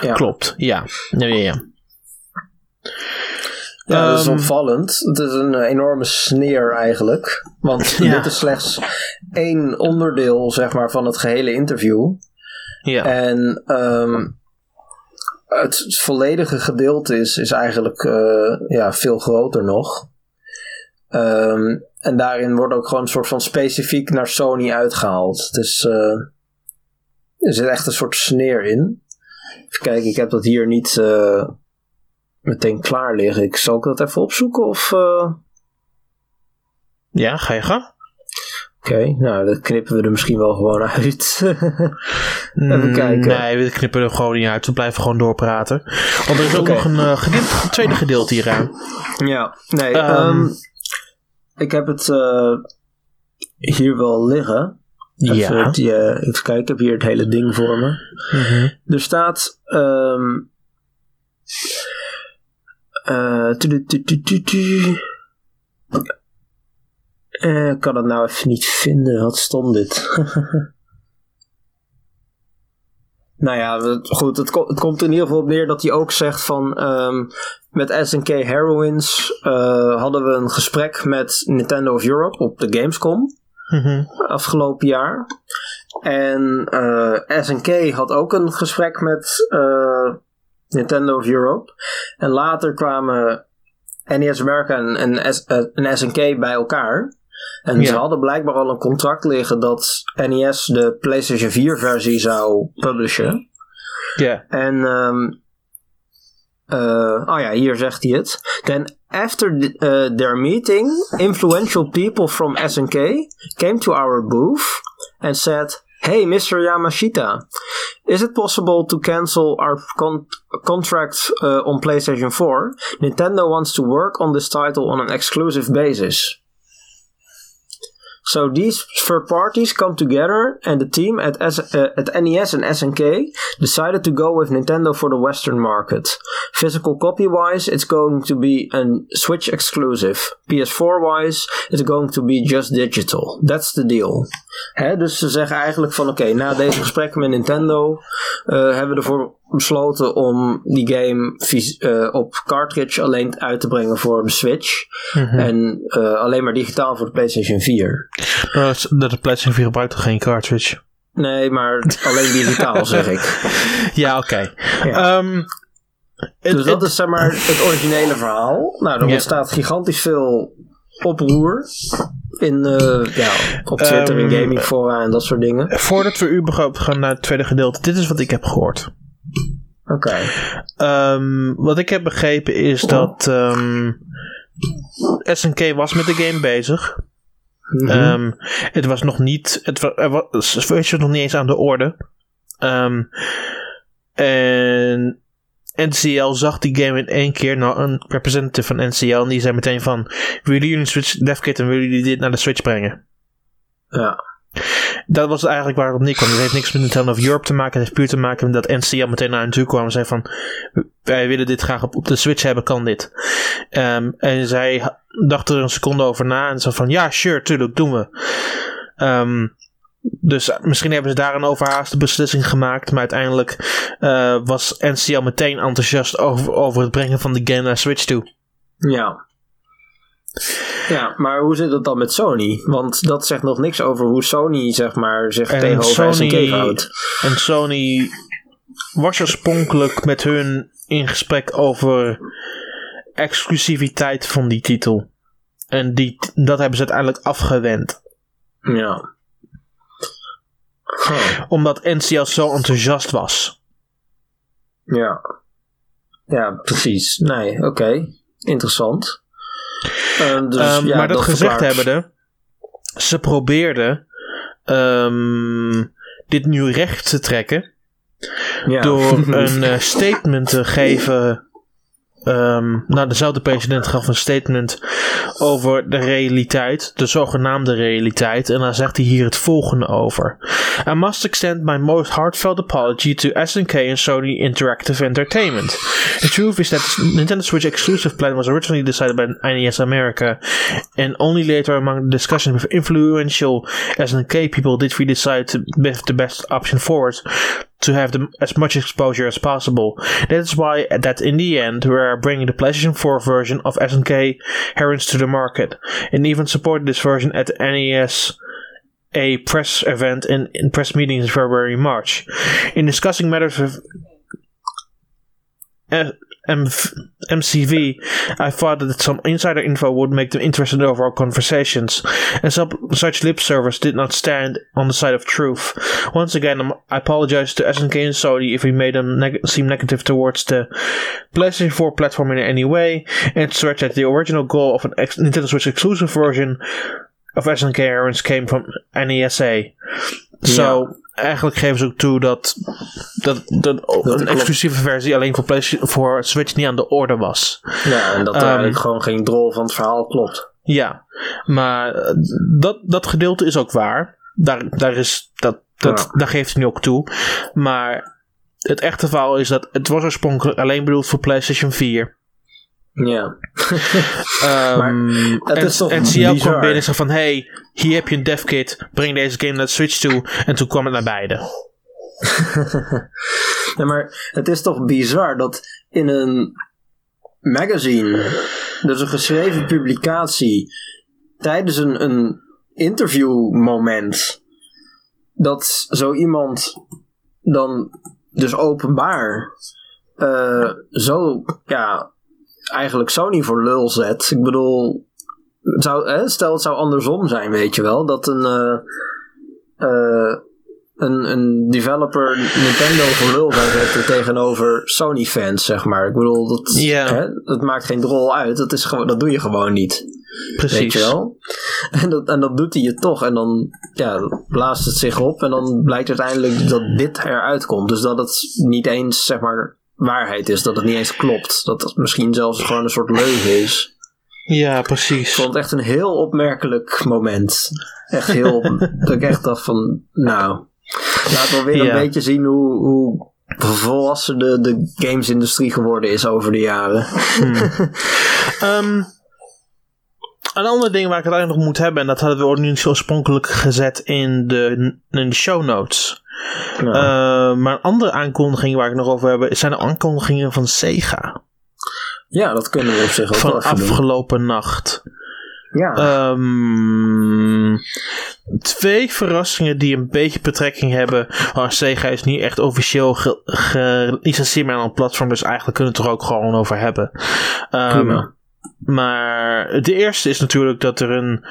Ja. Klopt, ja. Ja, ja, ja. Ja, dat is Ehm, opvallend. Het is een eh, enorme sneer eigenlijk. Want Ja. dit is slechts één onderdeel zeg maar, van het gehele interview. ja. En ehm, het, volledige gedeelte is, is eigenlijk eh, ja, veel groter nog. Ehm, en daarin wordt ook gewoon een soort van specifiek naar Sony uitgehaald. Dus er zit echt een soort sneer in. Even kijken, ik heb dat hier niet meteen klaar liggen. Ik zal ik dat even opzoeken of... eh, Ja, ga je gang. Oké, nou dat knippen we er misschien wel gewoon uit. Even kijken. Mm, Nee, we knippen er gewoon niet uit. We blijven gewoon doorpraten. Want er is ook nog een eh, gedeelte- tweede gedeelte hieraan. Ja, nee. Ehm. ehm, ik heb het eh, hier wel liggen. Even, Ja. het, eh, even kijken, ik heb hier het hele ding voor me. Mhm. Er staat. ehm eh, tu- tu- tu-. Eh, ik kan het nou even niet vinden. Wat stond dit? nou ja, goed. Het, ko- het komt in ieder geval op neer dat hij ook zegt van... ehm, met SNK Heroines eh, hadden we een gesprek met Nintendo of Europe op de Gamescom Mhm. afgelopen jaar. En eh, SNK had ook een gesprek met Nintendo of Europe. En later kwamen NES America en, en, S- eh, en SNK bij elkaar. En Ja. ze hadden blijkbaar al een contract liggen dat NES de PlayStation 4 versie zou publishen. Ja. En, eh, oh ja, hier zegt hij het. Then, after the, uh, their meeting, influential people from SNK came to our booth and said, Hey, Mr. Yamashita, is it possible to cancel our con- contract uh, on PlayStation 4? Nintendo wants to work on this title on an exclusive basis. So these third parties come together, and the team at, S- uh, NES and SNK decided to go with Nintendo for the Western market. Physical copy wise, it's going to be a Switch exclusive. PS4 wise, it's going to be just digital. That's the deal. Hè, dus ze zeggen eigenlijk van oké, na deze gesprekken met Nintendo eh, hebben we ervoor besloten om die game uh, op cartridge alleen uit te brengen voor de Switch. Mhm. En uh, alleen maar digitaal voor de PlayStation 4. Dat de PlayStation 4 gebruikt toch geen cartridge? Nee, maar alleen digitaal zeg ik. Ja, oké. Okay. Ja. Um, dus dat is zeg maar het originele verhaal. Nou, er ontstaat gigantisch veel oproer in, uh, ja, op Twitter, um, in gaming fora en dat soort dingen. Voordat we überhaupt gaan naar het tweede gedeelte, dit is wat ik heb gehoord. Oké. Okay. Um, wat ik heb begrepen is dat um, SNK was met de game bezig. Mm -hmm. het was nog niet, het was, er was, was nog niet eens aan de orde. en NCL zag die game in één keer, nou een representative van NCL, en die zei meteen van, willen jullie een Switch DevKit en willen jullie dit naar de Switch brengen? Ja. Dat was eigenlijk waar het op neerkwam. Het heeft niks met Nintendo of Europe te maken. Het heeft puur te maken met dat NCL meteen naar hen toe kwam en zei van, wij willen dit graag op, de Switch hebben, kan dit? Um, en zij dacht er een seconde over na en zei van, ja, sure, tuurlijk, doen we. Um, dus misschien hebben ze daar een overhaaste beslissing gemaakt. Maar uiteindelijk uh, was NCL meteen enthousiast over, over het brengen van de game naar Switch toe. Ja. Ja, maar hoe zit het dan met Sony? Want dat zegt nog niks over hoe Sony zeg maar, zich en tegenover Sony, houdt. En Sony was oorspronkelijk met hun in gesprek over exclusiviteit van die titel. En die, dat hebben ze uiteindelijk afgewend. Ja. Omdat NCL zo enthousiast was. Ja. Ja, precies. Nee, oké. Interessant. Uh, dus, um, ja, maar dat, dat gezegd verklaart... hebbende, ze probeerden um, dit nu recht te trekken. Ja. Door een uh, statement te geven Um, nou, dezelfde president gaf een statement over de realiteit, de zogenaamde realiteit, en daar zegt hij hier het volgende over. I must extend my most heartfelt apology to SNK and Sony Interactive Entertainment. The truth is that the Nintendo Switch exclusive plan was originally decided by NES America, and only later among discussions with influential SNK people did we decide to with the best option forward to have the, as much exposure as possible. That is why that in the end we are bringing the PlayStation 4 version of SNK Herons to the market, and even supported this version at the NES a press event and in press meetings in February March. In discussing matters with uh, MCV, I thought that some insider info would make them interested in our conversations, and some such lip service did not stand on the side of truth. Once again, I apologize to SNK and Sony if we made them neg- seem negative towards the PlayStation 4 platform in any way, and stretch that the original goal of an ex- Nintendo Switch exclusive version of SNK Errands came from NESA. So, eigenlijk geven ze ook toe dat, dat, dat, een exclusieve versie alleen voor, PlayStation, voor Switch niet aan de orde was. Ja, en dat um, eigenlijk gewoon geen drol van het verhaal klopt. Ja, maar eh, dat, dat gedeelte is ook waar. Daar, daar, is, dat, dat, daar geeft hij nu ook toe. Maar het echte verhaal is dat het was oorspronkelijk alleen bedoeld voor PlayStation 4. Ja. um, het en, is toch en CL kwam binnen en zei van... Hey, hier heb je een devkit. Breng deze game naar de Switch toe. En toen kwam het naar beide. ja, maar het is toch bizar dat in een magazine... Dus een geschreven publicatie... Tijdens een, een interviewmoment... Dat zo iemand dan dus openbaar... Uh, zo ja, eigenlijk Sony voor lul zet. Ik bedoel, zou, hè, stel het zou andersom zijn, weet je wel. Dat een, uh, uh, een, een developer Nintendo voor lul zou zetten tegenover Sony fans, zeg maar. Ik bedoel, dat, yeah. hè, dat maakt geen drol uit. Dat, is gewoon, dat doe je gewoon niet. Precies. Weet je wel? En dat, en dat doet hij je toch. En dan ja, blaast het zich op. En dan blijkt uiteindelijk dat dit eruit komt. Dus dat het niet eens, zeg maar, waarheid is. Dat het niet eens klopt. Dat het misschien zelfs gewoon een soort leugen is. Ja, precies. Ik vond het echt een heel opmerkelijk moment. Echt heel. dat ik echt dacht van, nou, laten we weer een beetje zien hoe, hoe volwassen de, de gamesindustrie geworden is over de jaren. Hmm. um, een ander ding waar ik het eigenlijk nog moet hebben, en dat hadden we nu oorspronkelijk gezet in de, in de show notes. Uh, maar een andere aankondiging waar ik nog over heb, zijn de aankondigingen van Sega. Ja, dat kunnen we op zich ook van wel even doen. afgelopen nacht. Ja. Um, twee verrassingen die een beetje betrekking hebben. Maar Sega is niet echt officieel gelicenseerd met een platform, dus eigenlijk kunnen we het er ook gewoon over hebben. Um, maar de eerste is natuurlijk dat er een,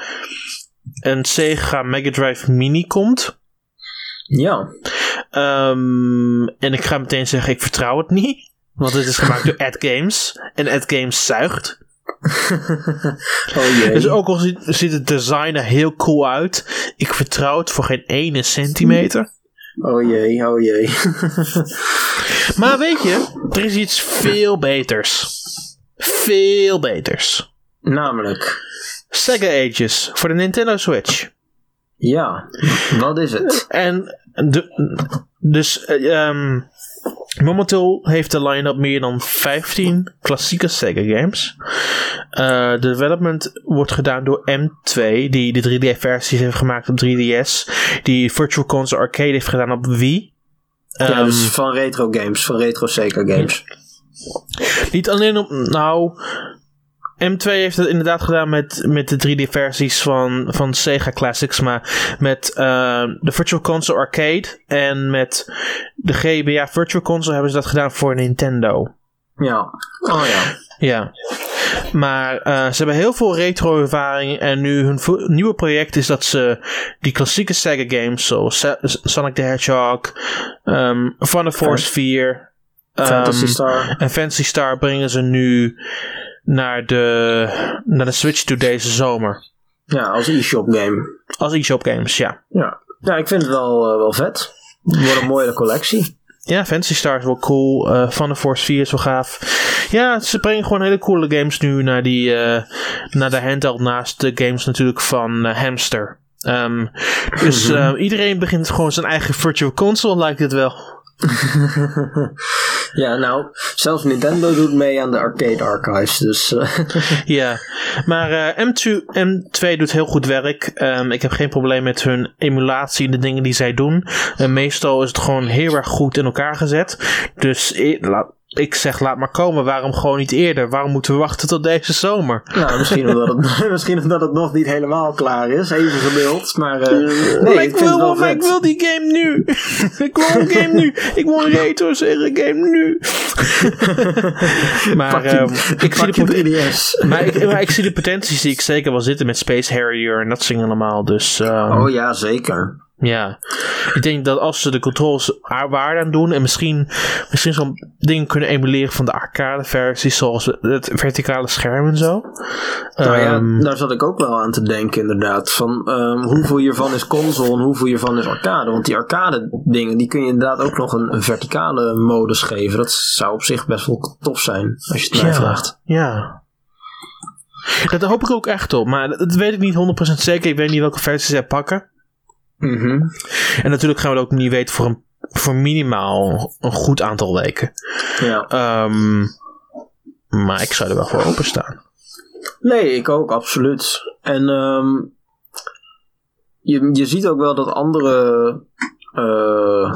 een Sega Mega Drive Mini komt. Ja. Um, en ik ga meteen zeggen, ik vertrouw het niet. Want het is gemaakt door Ad Games. En Ad Games zuigt. oh jee. Dus ook al ziet, ziet het design er heel cool uit, ik vertrouw het voor geen ene centimeter. Oh jee, oh jee. maar weet je, er is iets veel beters. Veel beters. Namelijk? Sega Ages voor de Nintendo Switch. Ja, wat is het? En de, dus um, Momenteel heeft de line-up meer dan 15 klassieke Sega games. Uh, de development wordt gedaan door M2, die de 3D-versies heeft gemaakt op 3DS. Die Virtual Console Arcade heeft gedaan op Wii. Ja, um, dus van retro games, van retro Sega games. Niet alleen op, nou, M2 heeft het inderdaad gedaan met, met de 3D-versies van, van Sega Classics, maar met uh, de Virtual Console Arcade en met de GBA Virtual Console hebben ze dat gedaan voor Nintendo. Ja, oh ja. Ja. Maar uh, ze hebben heel veel retro-ervaring en nu hun nieuwe project is dat ze die klassieke Sega games zoals Sonic the Hedgehog, um, Fun Force 4 um, Fantasy Star en Fantasy Star brengen ze nu naar de, naar de Switch toe deze zomer. Ja, als e-shop game. Als e-shop games, ja. Ja, ja ik vind het wel, uh, wel vet. Wordt een mooie collectie. Ja, Fantasy Star is wel cool. Uh, Van the Force 4 is wel gaaf. Ja, ze brengen gewoon hele coole games nu naar, die, uh, naar de handheld naast de games natuurlijk van Hamster. Um, dus iedereen begint gewoon zijn eigen virtual console, lijkt het wel. ja, nou, zelfs Nintendo doet mee aan de arcade archives, dus... Uh. ja, maar uh, M2, M2 doet heel goed werk. Um, ik heb geen probleem met hun emulatie en de dingen die zij doen. Uh, meestal is het gewoon heel erg goed in elkaar gezet. Dus laat, ik zeg, laat maar komen. Waarom gewoon niet eerder? Waarom moeten we wachten tot deze zomer? Nou, misschien omdat het, misschien omdat het nog niet helemaal klaar is. Even geduld. Maar, uh, nee, ik, wil, wel maar ik wil die game nu. ik wil een game nu. Ik wil een retro zeggen game nu. maar um, ik, zie de maar, ik, maar ik zie de potentie zie ik zeker wel zitten met Space Harrier en dat zingen allemaal. Dus, um, oh ja, zeker. Ja, ik denk dat als ze de controls waarde aan doen en misschien, misschien zo'n ding kunnen emuleren van de arcade versies, zoals het verticale scherm en zo. Nou ja, um, daar zat ik ook wel aan te denken, inderdaad. Van um, hoeveel hiervan is console en hoeveel hiervan is arcade. Want die arcade dingen, die kun je inderdaad ook nog een, een verticale modus geven. Dat zou op zich best wel tof zijn, als je het mij ja, vraagt. Ja. Dat hoop ik ook echt op, maar dat weet ik niet 100% zeker. Ik weet niet welke versies zij pakken. Mm -hmm. En natuurlijk gaan we dat ook niet weten voor, een, voor minimaal een goed aantal weken. Ja. Um, maar ik zou er wel voor openstaan. Nee, ik ook, absoluut. En um, je, je ziet ook wel dat andere uh,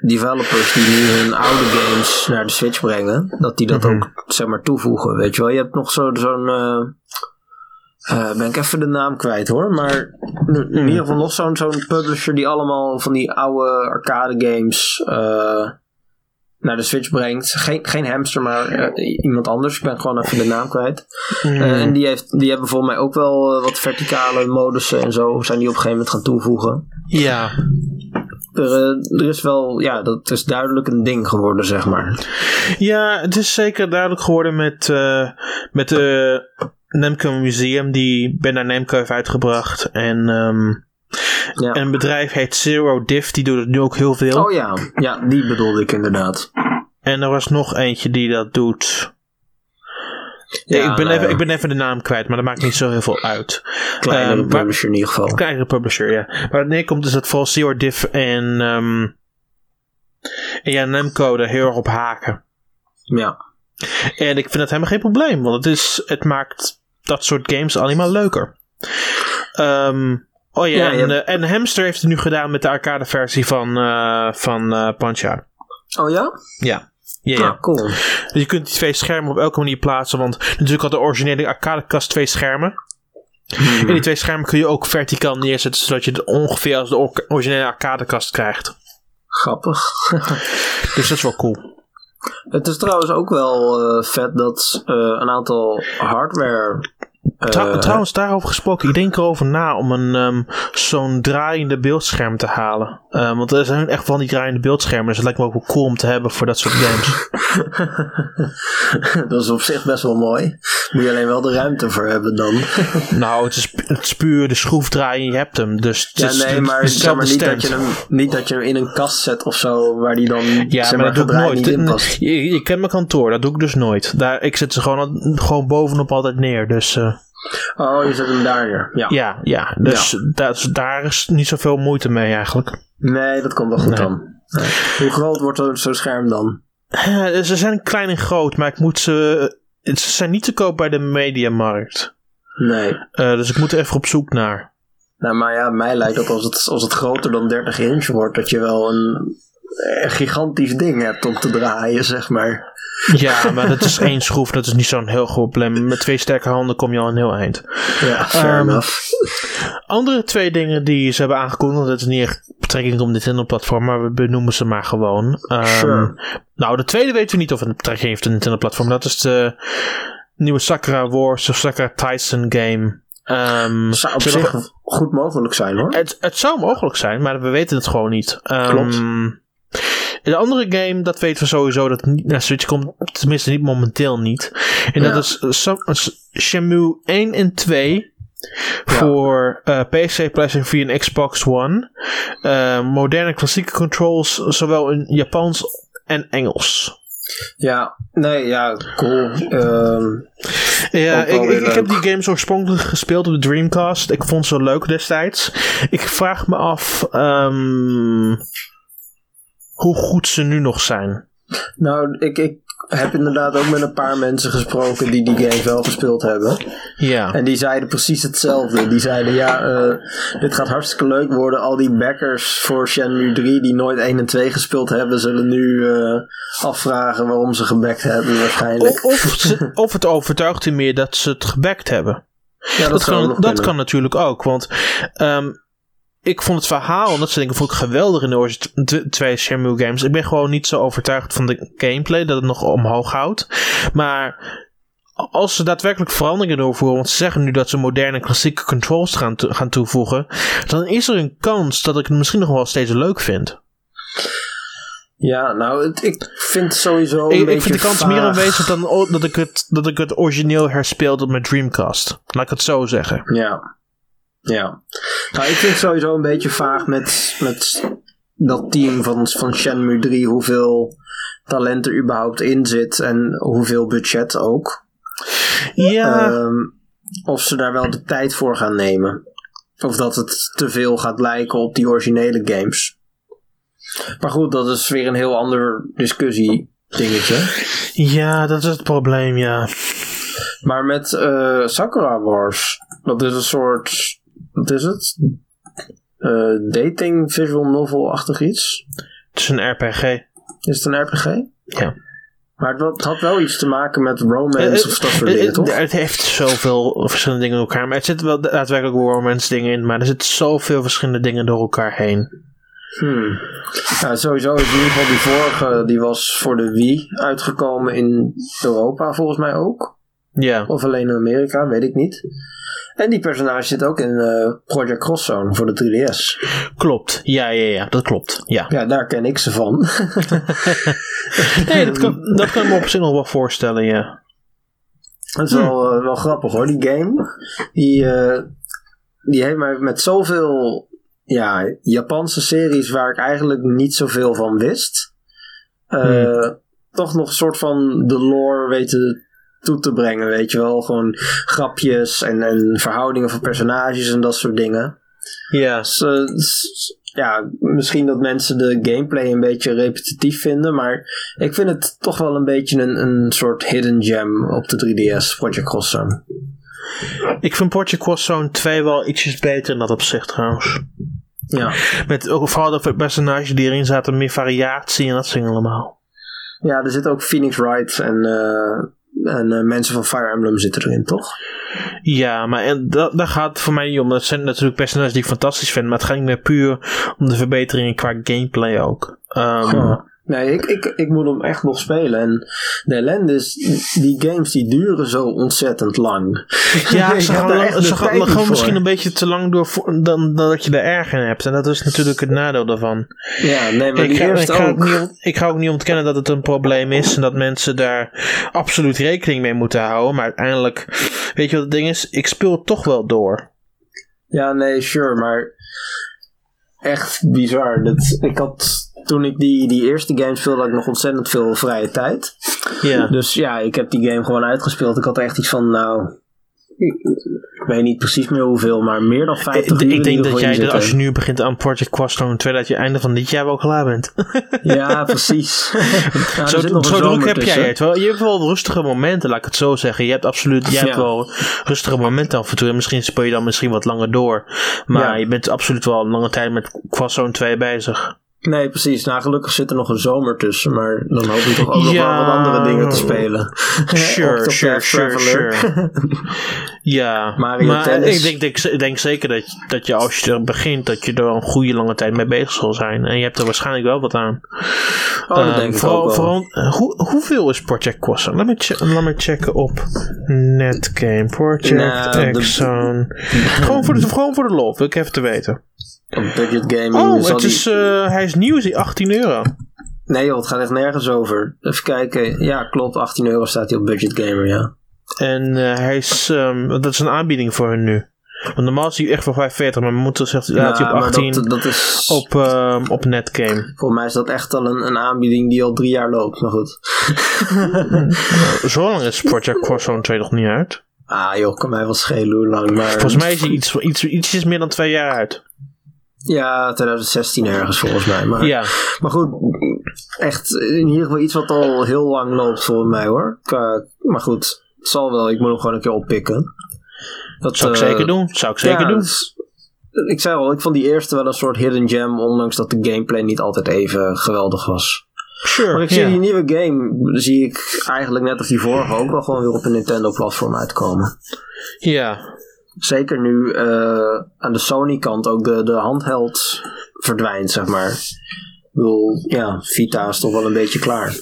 developers die nu hun oude games naar de Switch brengen, dat die dat mm -hmm. ook zeg maar toevoegen. Weet je wel, je hebt nog zo'n. Zo uh, ben ik even de naam kwijt hoor. Maar in ieder geval nog zo'n zo'n publisher die allemaal van die oude arcade games uh, naar de Switch brengt. Geen, geen hamster, maar uh, iemand anders. Ik ben gewoon even de naam kwijt. Mm. en die, heeft, die hebben volgens mij ook wel wat verticale modussen en zo. Zijn die op een gegeven moment gaan toevoegen. Ja. Er, er, is wel, ja, dat is duidelijk een ding geworden, zeg maar. Ja, het is zeker duidelijk geworden met, met de Namco Museum die Bandai Namco heeft uitgebracht. En um, ja. een bedrijf heet Zero Diff, die doet het nu ook heel veel. Oh ja, ja die bedoelde ik inderdaad. En er was nog eentje die dat doet. Ja, ik, ben nou even, ik ben even de naam kwijt, maar dat maakt niet zo heel veel uit. Kleinere Um, publisher in ieder geval. Kleinere publisher, ja. Maar het neerkomt is dat vooral Zero Diff en, um, en ja, Namco er heel erg op haken. Ja. En ik vind dat helemaal geen probleem, want het, is, het maakt dat soort games allemaal leuker. Um, Oh ja, Ja, en, hebt- eh, en Hamster heeft het nu gedaan met de arcade versie van, eh van Punch-Out. Oh ja? Ja. Ja, ja. Ah, cool. Dus je kunt die twee schermen op elke manier plaatsen. Want natuurlijk had de originele arcadekast twee schermen. Hmm. En die twee schermen kun je ook verticaal neerzetten. Zodat je het ongeveer als de or- originele arcadekast krijgt. Grappig. Dus dat is wel cool. Het is trouwens ook wel vet dat een aantal hardware. Eh, Trou- trouwens, daarover gesproken. Ik denk erover na om een ehm, zo'n draaiende beeldscherm te halen. Eh, want er zijn echt van die draaiende beeldschermen. Dus het lijkt me ook wel cool om te hebben voor dat soort games. dat is op zich best wel mooi. Moet je alleen wel de ruimte voor hebben dan. nou, het is, het is puur de schroef draaien en je hebt hem. Dus ja, is nee, maar, zeg niet, dat je hem, niet dat je hem in een kast zet of zo, waar die dan Ja, zeg maar dat doe ik nooit. in past. Je, je kent mijn kantoor, dat doe ik dus nooit. Daar, ik zet ze gewoon, gewoon bovenop altijd neer. Dus eh, Oh, je zet hem daar neer. Ja. ja, ja. Dus dat is- daar is niet zoveel moeite mee eigenlijk. Nee, dat komt wel goed Nee. dan. Nee. Hoe groot wordt zo- zo'n scherm dan? Eh, ze zijn klein en groot, maar ik moet ze. Ze zijn niet te koop bij de mediamarkt. Nee. Eh, dus ik moet er even op zoek naar. Nou, maar ja, mij lijkt dat als het, als het groter dan 30 inch wordt, dat je wel een gigantisch ding hebt om te draaien, zeg maar. Ja, maar dat is één schroef, dat is niet zo'n heel groot probleem. Met twee sterke handen kom je al een heel eind. Ja, fair Ehm, enough. Andere twee dingen die ze hebben aangekondigd, dat is niet echt betrekking op Nintendo-platform, maar we benoemen ze maar gewoon. Ehm, Sure. Nou, de tweede weten we niet of het een betrekking heeft op de Nintendo-platform. Dat is de nieuwe Sakura Wars of Sakura Tyson game. Ehm, Zou op zich nog- goed mogelijk zijn hoor. het, het zou mogelijk zijn, maar we weten het gewoon niet. Klopt. De andere game, dat weten we sowieso dat niet naar Switch komt. Tenminste, niet momenteel niet. En Ja. dat is Shenmue 1 en 2. Voor eh, PC, PlayStation 4 en Xbox One. Eh, moderne klassieke controls, zowel in Japans en Engels. Ja, nee, ja, cool. Ehm, Ja, ik, ik, ik heb die games oorspronkelijk gespeeld op de Dreamcast. Ik vond ze leuk destijds. Ik vraag me af ehm, hoe goed ze nu nog zijn. nou, ik, ik heb inderdaad ook met een paar mensen gesproken die die games wel gespeeld hebben. Ja. En die zeiden precies hetzelfde. Die zeiden, ja, eh, dit gaat hartstikke leuk worden. Al die backers voor Shenmue 3 die nooit 1 en 2 gespeeld hebben, zullen nu eh, afvragen waarom ze gebackt hebben waarschijnlijk. Of, of, ze- of het overtuigt u meer dat ze het gebackt hebben. ja, Dat, kan, dat kunnen. kan natuurlijk ook. Want ehm, ik vond het verhaal en dat soort dingen vond ik geweldig in de t- twee Shenmue games. Ik ben gewoon niet zo overtuigd van de gameplay dat het nog omhoog houdt. Maar als ze daadwerkelijk veranderingen doorvoeren, want ze zeggen nu dat ze moderne klassieke controls gaan, to- gaan toevoegen, dan is er een kans dat ik het misschien nog wel steeds leuk vind. Ja, nou, het- ik vind sowieso een Ik, beetje ik vind de kans vaag. meer aanwezig dan dat ik, het, dat ik het origineel herspeelde op mijn Dreamcast. Laat ik het zo zeggen. Ja. Ja. Nou, ik vind het sowieso een beetje vaag met, met dat team van, van Shenmue 3, hoeveel talent er überhaupt in zit en hoeveel budget ook. Ja, Ehm, of ze daar wel de tijd voor gaan nemen. Of dat het te veel gaat lijken op die originele games. Maar goed, dat is weer een heel ander discussie dingetje. ja, dat is het probleem, ja. Maar met eh, Sakura Wars, dat is een soort. Wat is het? Eh, dating visual novel-achtig iets. Het is een RPG. Is het een RPG? Ja. Maar het, het had wel iets te maken met romance Eh, of dat soort Eh, dingen, eh, toch? Het heeft zoveel verschillende dingen door elkaar. Maar er zitten wel daadwerkelijk romance dingen in. Maar er zitten zoveel verschillende dingen door elkaar heen. Hmm. Nou, sowieso is in ieder geval die vorige, die was voor de Wii uitgekomen in Europa volgens mij ook. Ja. Of alleen in Amerika, weet ik niet. En die personage zit ook in eh, Project Cross Zone voor de 3DS. Klopt. Ja, ja, ja. Dat klopt. Ja. Ja, daar ken ik ze van. Nee, dat kan, dat kan ik me op zich nog wel voorstellen, ja. Dat is wel, eh, wel grappig hoor, die game. Die, eh, die heeft mij met zoveel ja, Japanse series waar ik eigenlijk niet zoveel van wist. eh, Toch nog een soort van de lore weten toe te brengen, weet je wel. Gewoon grapjes en, en verhoudingen van personages en dat soort dingen. Ja. Dus, ja, misschien dat mensen de gameplay een beetje repetitief vinden, maar ik vind het toch wel een beetje een, een soort hidden gem op de 3DS, Project Cross Zone. Ik vind Project Crosszone 2 wel ietsjes beter in dat opzicht trouwens. Ja. Met ook vooral de personages die erin zaten, meer variatie en dat dingen allemaal. ja, er zitten ook Phoenix Wright en, eh, en eh, mensen van Fire Emblem zitten erin, toch? Ja, maar en dat, daar gaat het voor mij niet om. Dat zijn natuurlijk personages die ik fantastisch vind, maar het gaat niet meer puur om de verbeteringen qua gameplay ook. Ja. Nee, ik, ik, ik moet hem echt nog spelen. En de ellende is, die games die duren zo ontzettend lang. Ja, ze gaan, lang- ze gaan, gewoon misschien een beetje te lang door voor- dan, dan dat je er erg in hebt. En dat is natuurlijk het nadeel daarvan. Ja, nee, maar Ik ga, ik, ga ook. niet, ik ga ook niet ontkennen dat het een probleem is en dat mensen daar absoluut rekening mee moeten houden. Maar uiteindelijk, weet je wat het ding is? Ik speel het toch wel door. Ja, nee, sure, maar echt bizar. Dat, ik had, toen ik die, die eerste game speelde, had ik nog ontzettend veel vrije tijd. Ja. Dus ja, ik heb die game gewoon uitgespeeld. Ik had echt iets van, nou, ik, weet niet precies meer hoeveel, maar meer dan 50 Ik, uur ik denk dat jij, dat als je nu begint aan Project Quastone 2, dat je einde van dit jaar wel klaar bent. Ja, precies. Nou, er zo druk heb jij het wel. Je hebt wel rustige momenten, laat ik het zo zeggen. Je hebt absoluut, jij hebt wel rustige momenten af en toe. En misschien speel je dan misschien wat langer door. Maar Ja. je bent absoluut wel een lange tijd met Quastone 2 bezig. Nee, precies. Nou, gelukkig zit er nog een zomer tussen, maar dan hoop ik toch ook nog Ja. wel wat andere dingen te spelen. Sure, sure, sure, sure. Ja, Mario maar Tennis. ik denk, denk, zeker dat, dat je als je er begint, dat je er wel een goede lange tijd mee bezig zal zijn. En je hebt er waarschijnlijk wel wat aan. Oh, dat Eh, denk ik ook wel. vooral, eh, hoe, hoeveel is Project Quasar? Laat me, laat me checken op Netgame. Project Nou, de- Exxon. gewoon, voor de, gewoon voor de lol, wil ik even te weten. Op budget gaming Oh, het die- is, eh, hij is nieuw, is hij 18 euro. Nee joh, het gaat echt nergens over. Even kijken. Ja, klopt. 18 euro staat hij op budget gamer, ja. En eh, hij is, ehm, dat is een aanbieding voor hun nu. Want normaal is hij echt voor 45, maar we moeten zegt laat hij Nou, op maar 18 dat, dat is... op, ehm, op Netgame. Volgens mij is dat echt al een, een aanbieding die al drie jaar loopt. Maar goed. Zo lang is Project Quasar 2 nog niet uit. Ah joh, kan mij wel schelen hoe lang. Maar... Volgens mij is hij iets, iets, ietsjes meer dan twee jaar uit. Ja, 2016 ergens volgens mij. Maar, Ja. maar goed, echt in ieder geval iets wat al heel lang loopt volgens mij hoor. Maar goed, het zal wel. Ik moet hem gewoon een keer oppikken. Dat Zou ik eh, zeker doen. Zou ik zeker ja, doen. is- ik zei al, ik vond die eerste wel een soort hidden gem, ondanks dat de gameplay niet altijd even geweldig was. Sure. Maar ik zie die nieuwe game, zie ik eigenlijk net als die vorige ook wel gewoon weer op een Nintendo-platform uitkomen. Ja. Zeker nu eh, aan de Sony-kant ook de, de handheld verdwijnt, zeg maar. Ik bedoel, ja, Vita is toch wel een beetje klaar.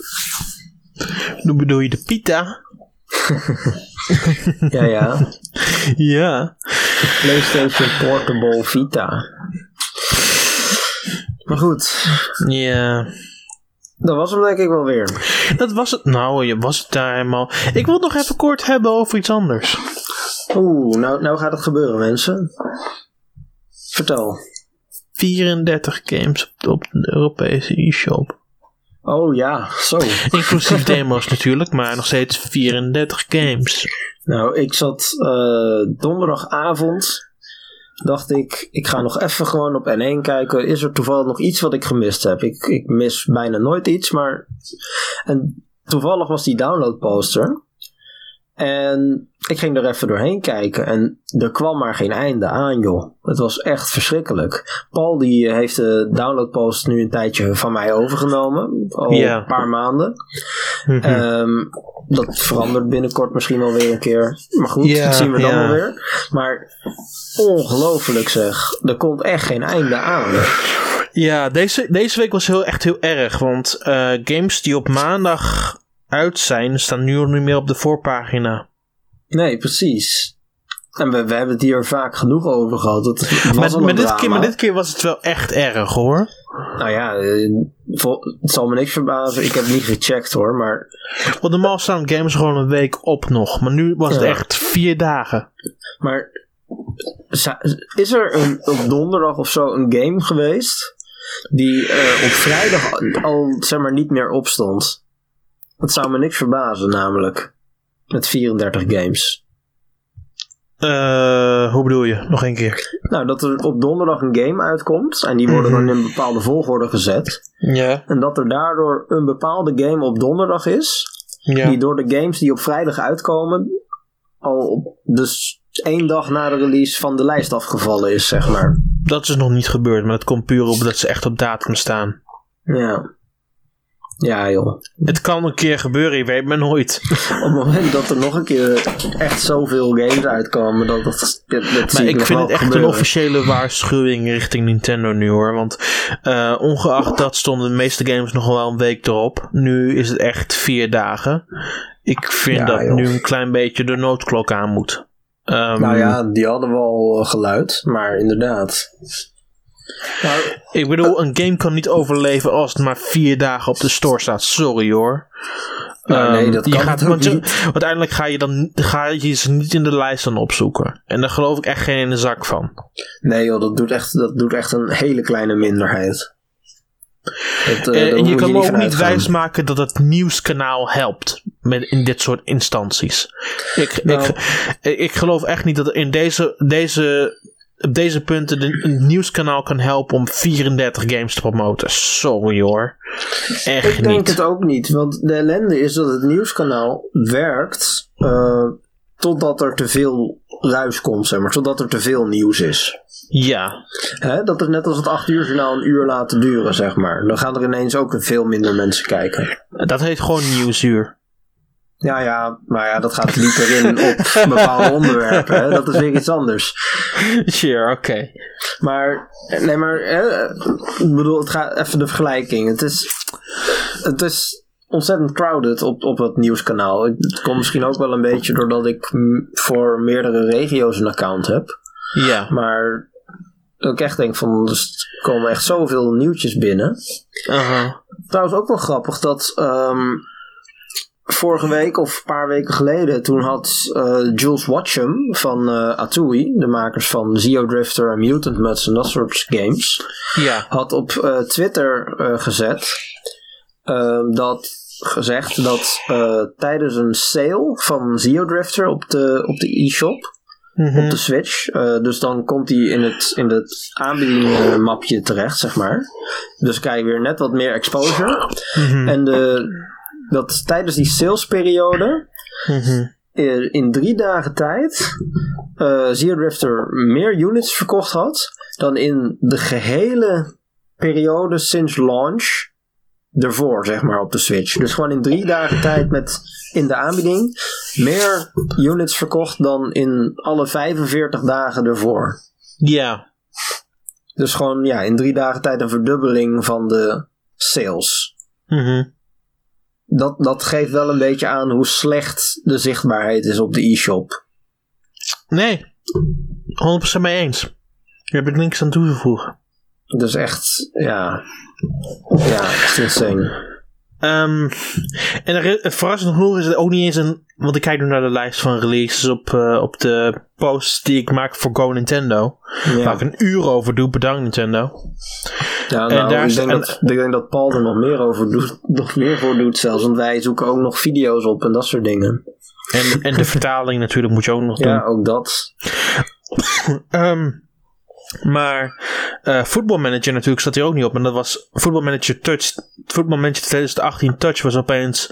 Hoe bedoel je de pita? Ja, ja. Ja. PlayStation Portable Vita. Maar goed, Ja. dat was hem denk ik wel weer. Dat was het. Nou, je was het daar helemaal. Ik wil het nog even kort hebben over iets anders. Oeh, nou, nou gaat het gebeuren, mensen. Vertel. 34 games op, op de Europese e-shop. Oh ja, zo. Inclusief demo's natuurlijk, maar nog steeds 34 games. Nou, ik zat eh, donderdagavond. Dacht ik, ik ga nog even gewoon op N1 kijken. Is er toevallig nog iets wat ik gemist heb? Ik, ik mis bijna nooit iets, maar. En toevallig was die downloadposter. En ik ging er even doorheen kijken. En er kwam maar geen einde aan, joh. Het was echt verschrikkelijk. Paul die heeft de downloadposter nu een tijdje van mij overgenomen. Al een paar maanden. Mhm. Ehm, dat verandert binnenkort misschien wel weer een keer. Maar goed, dat zien we dan wel weer. Maar ongelooflijk zeg. Er komt echt geen einde aan. Ja, deze, deze week was heel, echt heel erg. Want eh, games die op maandag uit zijn, staan nu niet meer op de voorpagina. Nee, precies. En we, we hebben het hier vaak genoeg over gehad. Was Maar, dit keer, maar dit keer was het wel echt erg hoor. Nou ja, eh, het zal me niks verbazen. Ik heb niet gecheckt hoor. Maar, Want normaal staan games gewoon een week op nog. Maar nu was het echt vier dagen. maar is er een, op donderdag of zo een game geweest... die eh, op vrijdag al zeg maar niet meer opstond? Dat zou me niks verbazen namelijk. Met 34 games. Eh, hoe bedoel je? Nog één keer. Nou, dat er op donderdag een game uitkomt. En die worden dan in een bepaalde volgorde gezet. Ja. En dat er daardoor een bepaalde game op donderdag is. Ja. Die door de games die op vrijdag uitkomen. al op- dus één dag na de release van de lijst afgevallen is, zeg maar. Dat is nog niet gebeurd, maar dat komt puur op dat ze echt op datum staan. Ja. Ja, joh. Het kan een keer gebeuren, je weet maar nooit. Op het moment dat er nog een keer echt zoveel games uitkomen, dat, dat, dat, dat Maar ik, ik vind wel het echt een officiële waarschuwing richting Nintendo nu hoor. Want eh, ongeacht dat stonden de meeste games nog wel een week erop. Nu is het echt vier dagen. Ik vind Ja, dat joh. nu een klein beetje de noodklok aan moet. Ehm, Nou ja, die hadden we al eh, geluid, maar inderdaad. Maar, Ik bedoel, een game kan niet overleven als het maar vier dagen op de store staat. Sorry hoor. Nou, nee, Ehm, dat je kan gaat, want je- niet. uiteindelijk ga je, dan, ga je ze niet in de lijst dan opzoeken. En daar geloof ik echt geen in de zak van. nee joh, dat doet, echt, dat doet echt een hele kleine minderheid. Dat, eh, Eh, en je kan niet ook niet wijsmaken dat het nieuwskanaal helpt met, in dit soort instanties. Ik, Nou. ik, ik, ik geloof echt niet dat in deze, deze, op deze punten de, een nieuwskanaal kan helpen om 34 games te promoten. Sorry hoor. Echt Ik denk niet. het ook niet, want de ellende is dat het nieuwskanaal werkt eh, totdat er te veel ruis komt, zeg maar, totdat er te veel nieuws is. Ja, Hè? Dat is net als het 8 uur journaal een uur laten duren, zeg maar. Dan gaan er ineens ook veel minder mensen kijken. dat heet gewoon nieuwsuur. Ja, ja, maar ja, dat gaat dieper in op bepaalde onderwerpen. Hè? Dat is weer iets anders. Sure, oké. Maar, nee, maar, hè, ik bedoel, het gaat even de vergelijking. Het is, het is ontzettend crowded op, op het nieuwskanaal. Het komt misschien ook wel een beetje doordat ik voor meerdere regio's een account heb. Ja. Maar dat ik echt denk van, er komen echt zoveel nieuwtjes binnen. Aha. Trouwens ook wel grappig dat ehm, vorige week of een paar weken geleden, toen had eh, Jules Watcham van eh Atui, de makers van Zeo Drifter en Mutant Mudds en dat soort games, Ja. had op eh, Twitter gezet ehm, dat gezegd dat tijdens een sale van Zeo Drifter op de, op de e-shop Mhm. op de Switch. dus dan komt hij in het, in het aanbiedingmapje terecht, zeg maar. Dus krijg je weer net wat meer exposure. Mhm. En de, dat tijdens die salesperiode, Mhm. eh, in drie dagen tijd, Zero Drifter meer units verkocht had dan in de gehele periode sinds launch ervoor, zeg maar, op de Switch. Dus gewoon in drie dagen tijd met in de aanbieding meer units verkocht dan in alle 45 dagen ervoor. Ja. Dus gewoon ja, in drie dagen tijd een verdubbeling van de sales. Mhm. Dat, dat geeft wel een beetje aan hoe slecht de zichtbaarheid is op de e-shop. Nee. 100% mee eens. Daar heb ik niks aan toe te voegen. Dus echt, ja. Ja, echt insane. Ehm, en er, is- verrassend genoeg is het ook niet eens een. Want ik kijk nu naar de lijst van releases op, eh, op de posts die ik maak voor Go Nintendo. Waar Ja, ik een uur over doe, bedankt Nintendo. ja en nou, daar ik, denk en- dat, ik denk dat Paul er nog meer over doet, nog meer voor doet zelfs. Want wij zoeken ook nog video's op en dat soort dingen. En, en de vertaling natuurlijk moet je ook nog doen. Ja, ook dat. Ehm, maar eh Football Manager natuurlijk staat hier ook niet op. En dat was Football Manager Touch. Football Manager 2018 Touch was opeens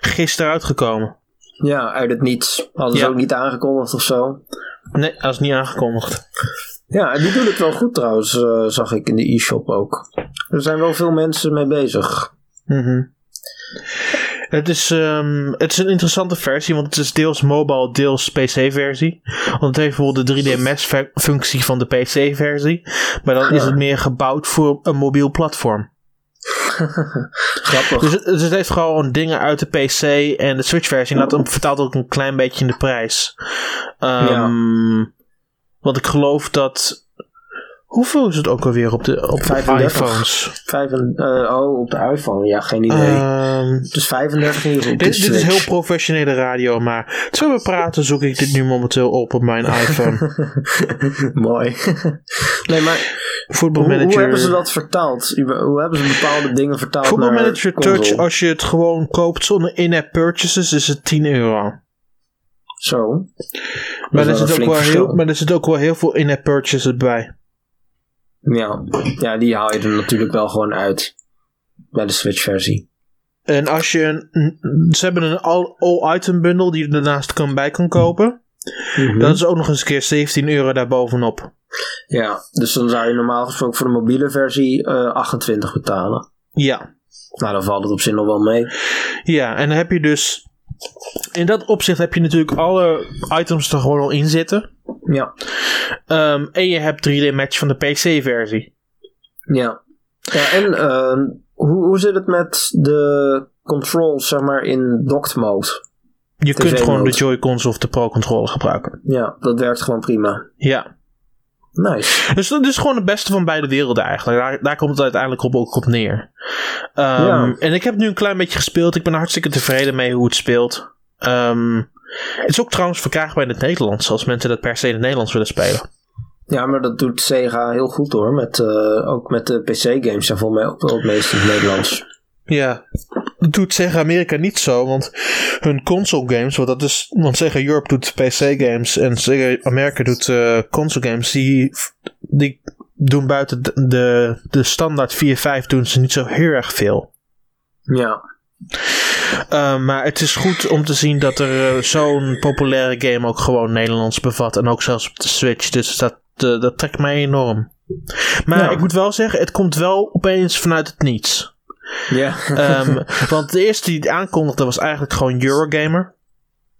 gisteren uitgekomen. Ja, uit het niets. Hadden ze ook niet aangekondigd of zo. Nee, dat is niet aangekondigd. Ja, en die doen het wel goed trouwens, eh, zag ik in de e-shop ook. Er zijn wel veel mensen mee bezig. Mhm. Het is, ehm, het is een interessante versie, want het is deels mobile, deels PC-versie. Want het heeft bijvoorbeeld de 3D-mesh-functie van de PC-versie. Maar dan is het meer gebouwd voor een mobiel platform. Grappig. Dus het, dus het heeft gewoon dingen uit de PC en de Switch-versie. En dat vertaalt ook een klein beetje in de prijs. Ehm, Want ik geloof dat. Hoeveel is het ook alweer op de, op de 35. iPhones? Vijf eh, oh, op de iPhone. Ja, geen idee. Dus 35 in ieder geval op de dit, dit is heel professionele radio, maar terwijl we praten zoek ik dit nu momenteel op op mijn iPhone. Mooi. nee, maar hoe, hoe hebben ze dat vertaald? Hoe hebben ze bepaalde dingen vertaald Football naar Manager console? Touch, als je het gewoon koopt zonder in-app purchases, is het 10 euro. Zo. Maar er, zit ook wel heel, maar er zit ook wel heel veel in-app purchases bij. Ja. ja, die haal je er natuurlijk wel gewoon uit. Bij de Switch-versie. En als je ze hebben een all- all-item bundle die je daarnaast kan bij kan kopen. Mhm. Dat is ook nog eens een keer 17 euro daarbovenop. Ja, dus dan zou je normaal gesproken voor de mobiele versie eh 28 betalen. Ja. Nou, dan valt het op zich nog wel mee. Ja, en dan heb je dus... In dat opzicht heb je natuurlijk alle items er gewoon al in zitten. Ja, Ehm, en je hebt 3D Match van de PC-versie. ja. Ja, en ehm, hoe, hoe zit het met de controls, zeg maar, in docked mode? Je kunt gewoon de. Joy-Cons of de Pro-controller gebruiken. Ja, dat werkt gewoon prima. Ja. Nice. Dus dat is gewoon het beste van beide werelden eigenlijk. Daar, daar komt het uiteindelijk op, ook op neer. Ehm, Ja. En ik heb nu een klein beetje gespeeld. Ik ben hartstikke tevreden mee hoe het speelt. Ehm, het is ook trouwens verkrijgbaar in het Nederlands. Als mensen dat per se in het Nederlands willen spelen. Ja, maar dat doet Sega heel goed hoor. Met, eh, ook met de PC-games zijn volgens mij ook wel het meest in het Nederlands. Ja, doet Sega Amerika niet zo, want hun console games, want dat is, want Sega Europe doet PC games en Sega Amerika doet eh, console games, die, die doen buiten de, de, de standaard 4-5 doen ze niet zo heel erg veel. Ja, Uh, maar het is goed om te zien dat er uh, zo'n populaire game ook gewoon Nederlands bevat. En ook zelfs op de Switch. Dus dat, uh, dat trekt mij enorm. Maar ja. ik moet wel zeggen, het komt wel opeens vanuit het niets. Ja. um, want de eerste die het aankondigde was eigenlijk gewoon Eurogamer.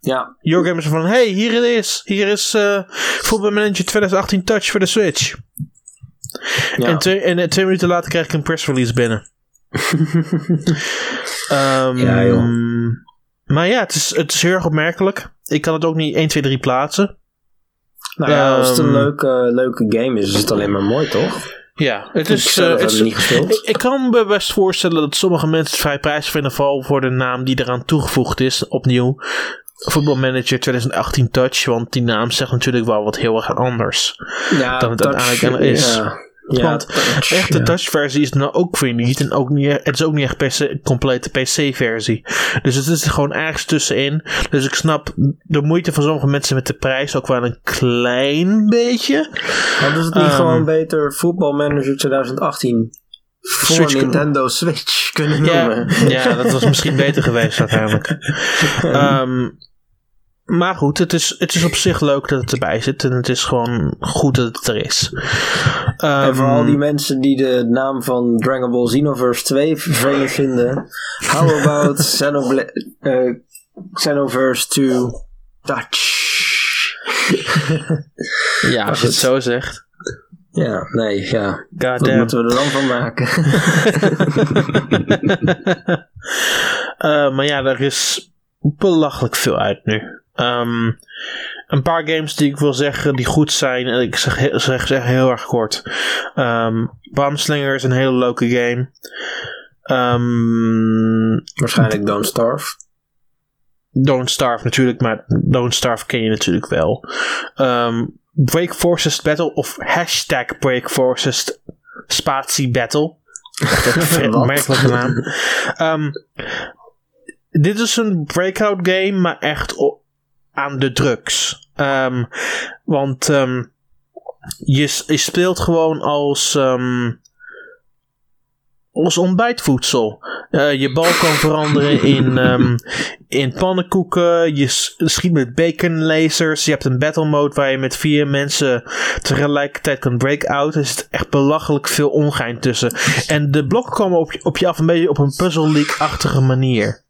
Ja. Eurogamer zei van, hey, hier het is. Hier is uh, Football Manager 2018 Touch voor de Switch. Ja. En, twee, en twee minuten later kreeg ik een press release binnen. um, ja, joh. Maar ja, het is, het is heel erg opmerkelijk. Ik kan het ook niet 1, 2, 3 plaatsen. Nou ja, als het een leuke, leuke game is, is het alleen maar mooi, toch? Ja, het ik is. Uh, het is niet gespeeld. Ik, ik, kan me best voorstellen dat sommige mensen het vrij prijs vinden, vooral voor de naam die eraan toegevoegd is. Opnieuw, Football Manager 2018 Touch, want die naam zegt natuurlijk wel wat heel erg anders ja, dan het touch, uiteindelijk is. Ja. Ja, Want touch, echt de ja. touch-versie is nou ook weer niet. En ook niet, het is ook niet echt PC, complete PC-versie. Dus het is er gewoon ergens tussenin. Dus ik snap de moeite van sommige mensen met de prijs ook wel een klein beetje. Hadden ze het niet um, gewoon beter Football Manager 2018 voor Switch Nintendo Switch kunnen ja, noemen? ja, dat was misschien beter geweest uiteindelijk. Um, maar goed, het is, het is op zich leuk dat het erbij zit. En het is gewoon goed dat het er is. Um, en voor al die mensen die de naam van Dragon Ball Xenoverse 2 vervelend vinden. How about Xenobla- uh, Xenoverse 2 Touch? ja, als je het zo zegt. Ja, nee, ja. God Wat moeten we er dan van maken? uh, maar ja, er is belachelijk veel uit nu. Um, een paar games die ik wil zeggen die goed zijn. En ik zeg, zeg, zeg heel erg kort. Um, Bombslinger is een hele leuke game. Um, Waarschijnlijk Don't Starve. Don't Starve natuurlijk, maar Don't Starve ken je natuurlijk wel. Um, Break Forces Battle of hashtag Break Forces Spatie Battle. Een opmerkelijke naam. Um, dit is een breakout game, maar echt aan de drugs. Um, want um, je, je, speelt gewoon als, um, als ontbijtvoedsel. Uh, je bal kan veranderen in, in pannenkoeken. Je schiet met bacon lasers. Je hebt een battle mode waar je met vier mensen tegelijkertijd kan break-out. Er zit echt belachelijk veel ongein tussen. En de blokken komen op je, op je af een beetje op een puzzle league-achtige manier.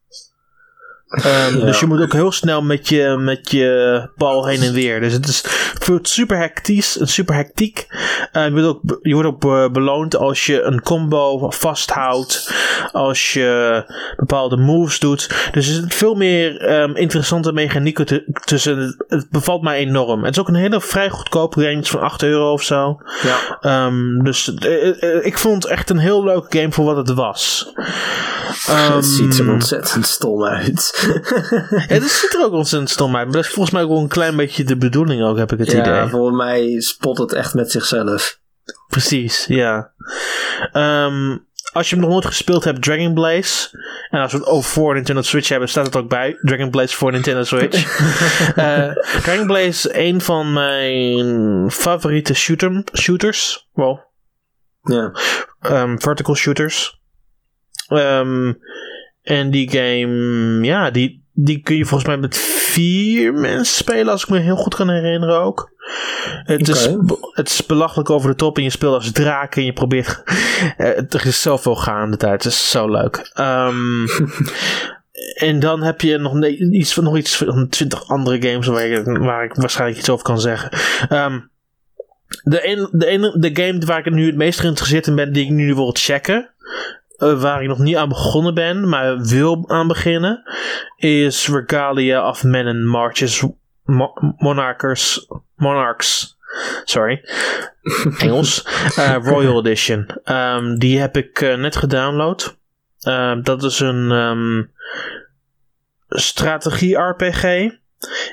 Um, ja. Dus je moet ook heel snel met je, met je bal heen en weer. Dus het is voelt super hectisch, super hectiek. Uh, je, wordt ook, je wordt ook be beloond als je een combo vasthoudt. Als je bepaalde moves doet. Dus er zit veel meer um, interessante mechanieken tussen. Het bevalt mij enorm. Het is ook een hele vrij goedkope range van 8 euro of zo. Ja. Um, dus uh, ik vond het echt een heel leuke game voor wat het was. het ziet er ontzettend stom uit. Het ziet er ook ontzettend stom uit. Maar dat is volgens mij ook wel een klein beetje de bedoeling ook, heb ik het ja, idee. Ja, volgens mij spot het echt met zichzelf. Precies, ja. Um, als je hem nog nooit gespeeld hebt, Dragon Blaze. En als we het over voor Nintendo Switch hebben, staat het ook bij. Dragon Blaze voor Nintendo Switch. uh, Dragon Blaze is een van mijn favoriete shooter, shooters. Well, ja. Um, vertical shooters. Um, en die game, ja, die, die kun je volgens mij met vier mensen spelen, als ik me heel goed kan herinneren ook. Het, is, het is belachelijk over de top en je speelt als draak en je probeert... Eh, er is zoveel gaande tijd, het is zo leuk. Ehm, en dan heb je nog, iets, van- nog iets van twintig andere games waar ik, waar ik waarschijnlijk iets over kan zeggen. Ehm, de, een, de, ene, de game waar ik nu het meest geïnteresseerd in ben, die ik nu wil checken, eh, waar ik nog niet aan begonnen ben, maar wil aan beginnen, is Regalia of Men and Marches Mo- Monarchers, Monarchs. Sorry. Engels. Eh, Royal Edition. Ehm, die heb ik eh, net gedownload. Ehm, dat is een ehm, strategie-RPG.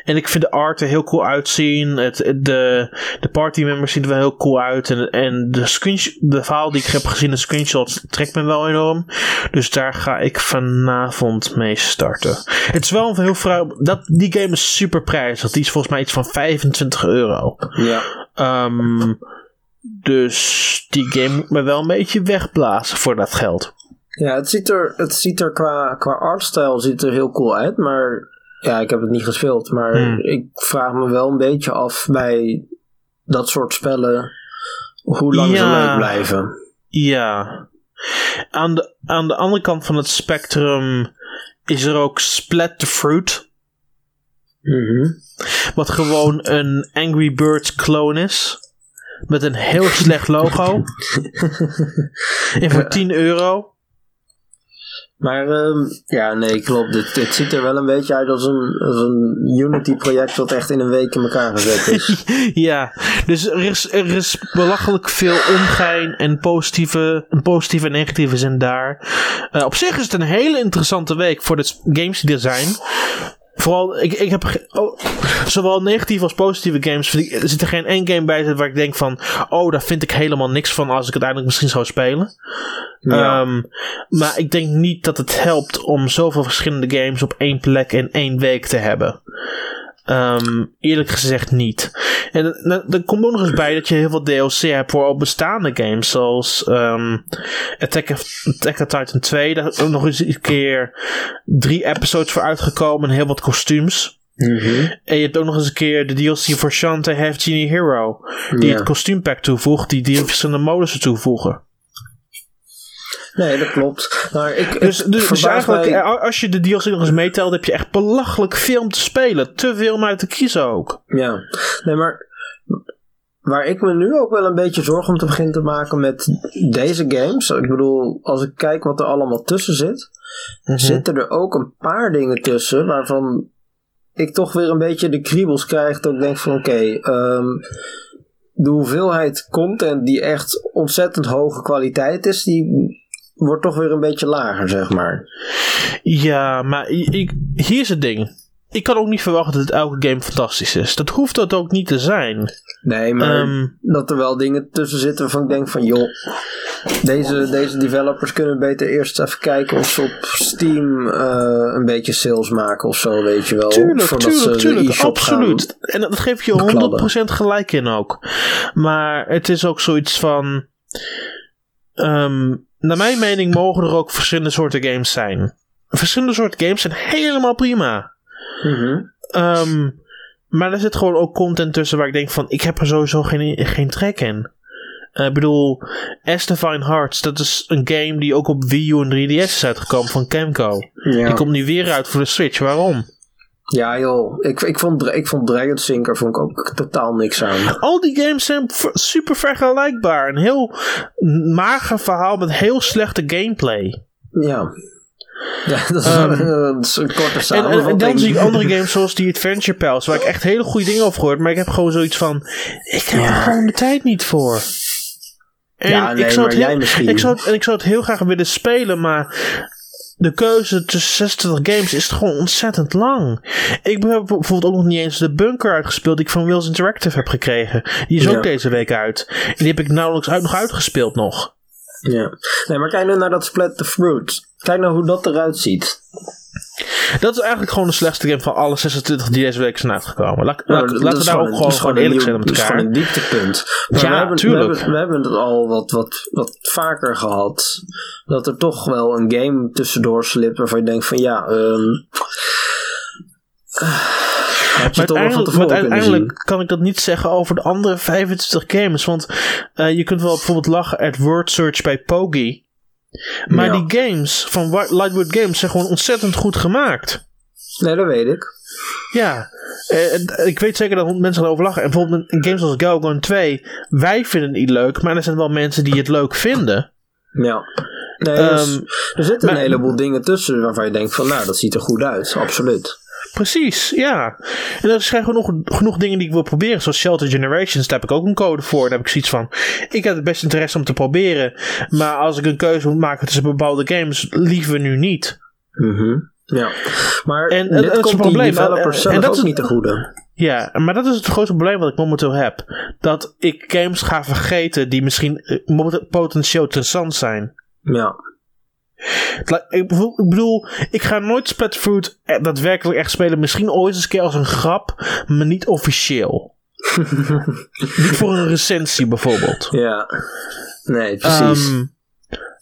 En ik vind de art er heel cool uitzien. Het, het- de, de party members zien er wel heel cool uit. En, en de, screensh- de verhaal die ik heb gezien, de screenshots, trekt me wel enorm. Dus daar ga ik vanavond mee starten. Het is wel een heel vrij. Dat, die game is super prijzig. Die is volgens mij iets van 25 euro. Ja. Ehm, dus die game moet me wel een beetje wegblazen voor dat geld. Ja, het ziet er, het ziet er qua, qua artstyle ziet er heel cool uit, maar ja, ik heb het niet gespeeld. Maar Hmm. ik vraag me wel een beetje af bij dat soort spellen hoe lang ze Ja. leuk blijven. Ja. Aan de, aan de andere kant van het spectrum is er ook Splat the Fruit. Mhm. Wat gewoon een Angry Birds clone is. Met een heel slecht logo. en voor 10 euro. Maar ehm, ja, nee, klopt. Dit ziet er wel een beetje uit als een, Unity-project wat echt in een week in elkaar gezet is. ja, dus er is, er is belachelijk veel ongein en positieve, positieve en negatieve zin daar. Eh, op zich is het een hele interessante week voor s- games die er zijn. Vooral, ik, ik heb oh, zowel negatieve als positieve games. Er zit er geen één game bij waar ik denk van: oh, daar vind ik helemaal niks van als ik het uiteindelijk misschien zou spelen. Ja. Ehm, maar ik denk niet dat het helpt om zoveel verschillende games op één plek in één week te hebben. Ehm, eerlijk gezegd niet. En er- komt ook nog eens bij dat je heel veel DLC hebt voor al bestaande games. Zoals ehm, Attack, of, Attack on Titan 2. Daar is ook nog eens een keer drie episodes voor uitgekomen. En heel wat kostuums. Mhm. En je hebt ook nog eens een keer de DLC voor Shantae Half Genie Hero. Die het kostuumpack toevoegt. Die die verschillende modussen toevoegen. Nee, dat klopt. Maar ik, Dus, dus, dus eigenlijk, mij- eh, als je de DLC nog eens meetelt, heb je echt belachelijk veel om te spelen. Te veel om uit te kiezen ook. Ja, nee, maar waar ik me nu ook wel een beetje zorgen om te beginnen te maken met deze games. Ik bedoel, als ik kijk wat er allemaal tussen zit, Mhm. zitten er ook een paar dingen tussen waarvan ik toch weer een beetje de kriebels krijg. Dat ik denk van oké, ehm, de hoeveelheid content die echt ontzettend hoge kwaliteit is, die wordt toch weer een beetje lager, zeg maar. Ja, maar ik, hier is het ding. Ik kan ook niet verwachten dat elke game fantastisch is. Dat hoeft dat ook niet te zijn. Nee, maar Ehm, dat er wel dingen tussen zitten waarvan ik denk van joh, deze, deze developers kunnen beter eerst even kijken of ze op Steam eh, een beetje sales maken of zo, weet je wel. tuurlijk, voordat tuurlijk, tuurlijk. Absoluut. En dat geef je bekladden. 100% gelijk in ook. Maar het is ook zoiets van... ehm, naar mijn mening mogen er ook verschillende soorten games zijn. Verschillende soorten games zijn helemaal prima. Mhm. Ehm, maar er zit gewoon ook content tussen waar ik denk van... Ik heb er sowieso geen, geen trek in. Eh, ik bedoel, As Divine Hearts, dat is een game die ook op Wii U en 3DS is uitgekomen van Camco. Ja. Die komt nu weer uit voor de Switch. Waarom? Ja joh, ik, ik, vond, ik vond Dragon Sinker vond ik ook totaal niks aan. Al die games zijn super vergelijkbaar. Een heel mager verhaal met heel slechte gameplay. Ja. Ja, dat is, Ehm, dat is een korte En, samenvatting. en, en dan zie ik andere games zoals die Adventure Pals, waar ik echt hele goede dingen over gehoord, maar ik heb gewoon zoiets van: ik heb er gewoon de tijd niet voor. En Ja, nee, ik zou het heel, jij misschien. Ik zou en ik zou het heel graag willen spelen, maar de keuze tussen 26 games is gewoon ontzettend lang. Ik heb bijvoorbeeld ook nog niet eens de bunker uitgespeeld die ik van Wills Interactive heb gekregen. Die is ook Ja. deze week uit. En die heb ik nauwelijks uit, nog uitgespeeld nog. Ja. Nee, maar kijk nu naar dat Split the Fruit. Kijk nou hoe dat eruit ziet. Dat is eigenlijk gewoon de slechtste game van alle 26 die deze week zijn uitgekomen. Laat, Nou, laat- laten we daar ook gewoon, gewoon eerlijk nieuw- zijn met Dat is elkaar. gewoon een dieptepunt. Maar Ja, we hebben, tuurlijk. We hebben, we hebben het al wat, wat, wat vaker gehad. Dat er toch wel een game tussendoor slipt waarvan je denkt van ja... je Maar uiteindelijk kan ik dat niet zeggen over de andere 25 games. Want eh, je kunt wel bijvoorbeeld lachen at word search bij Pogi. Maar Ja. die games van Lightwood Games zijn gewoon ontzettend goed gemaakt. Nee, dat weet ik. Ja, eh, en ik weet zeker dat mensen erover lachen. En bijvoorbeeld in games als Galgun 2, wij vinden het niet leuk, maar er zijn wel mensen die het leuk vinden. Ja. Nee, dus Ehm, er zitten maar- een heleboel dingen tussen waarvan je denkt van, nou, dat ziet er goed uit. Absoluut. Precies, ja. En er zijn genoeg, genoeg dingen die ik wil proberen, zoals Shelter Generations. Daar heb ik ook een code voor. Daar heb ik zoiets van: ik heb het best interesse om te proberen. Maar als ik een keuze moet maken tussen bepaalde games, liever nu niet. Mhm. Ja. Maar En, dit dat is een probleem. developers En- dat ook is- niet te goede. Ja, maar dat is het grootste probleem wat ik momenteel heb. Dat ik games ga vergeten die misschien eh, potentieel interessant zijn. Ja. Ik bedoel, ik ga nooit Splatterfruit eh, daadwerkelijk echt spelen. Misschien ooit eens een keer als een grap, maar niet officieel. niet voor een recensie bijvoorbeeld. Ja. Nee, precies. Ehm,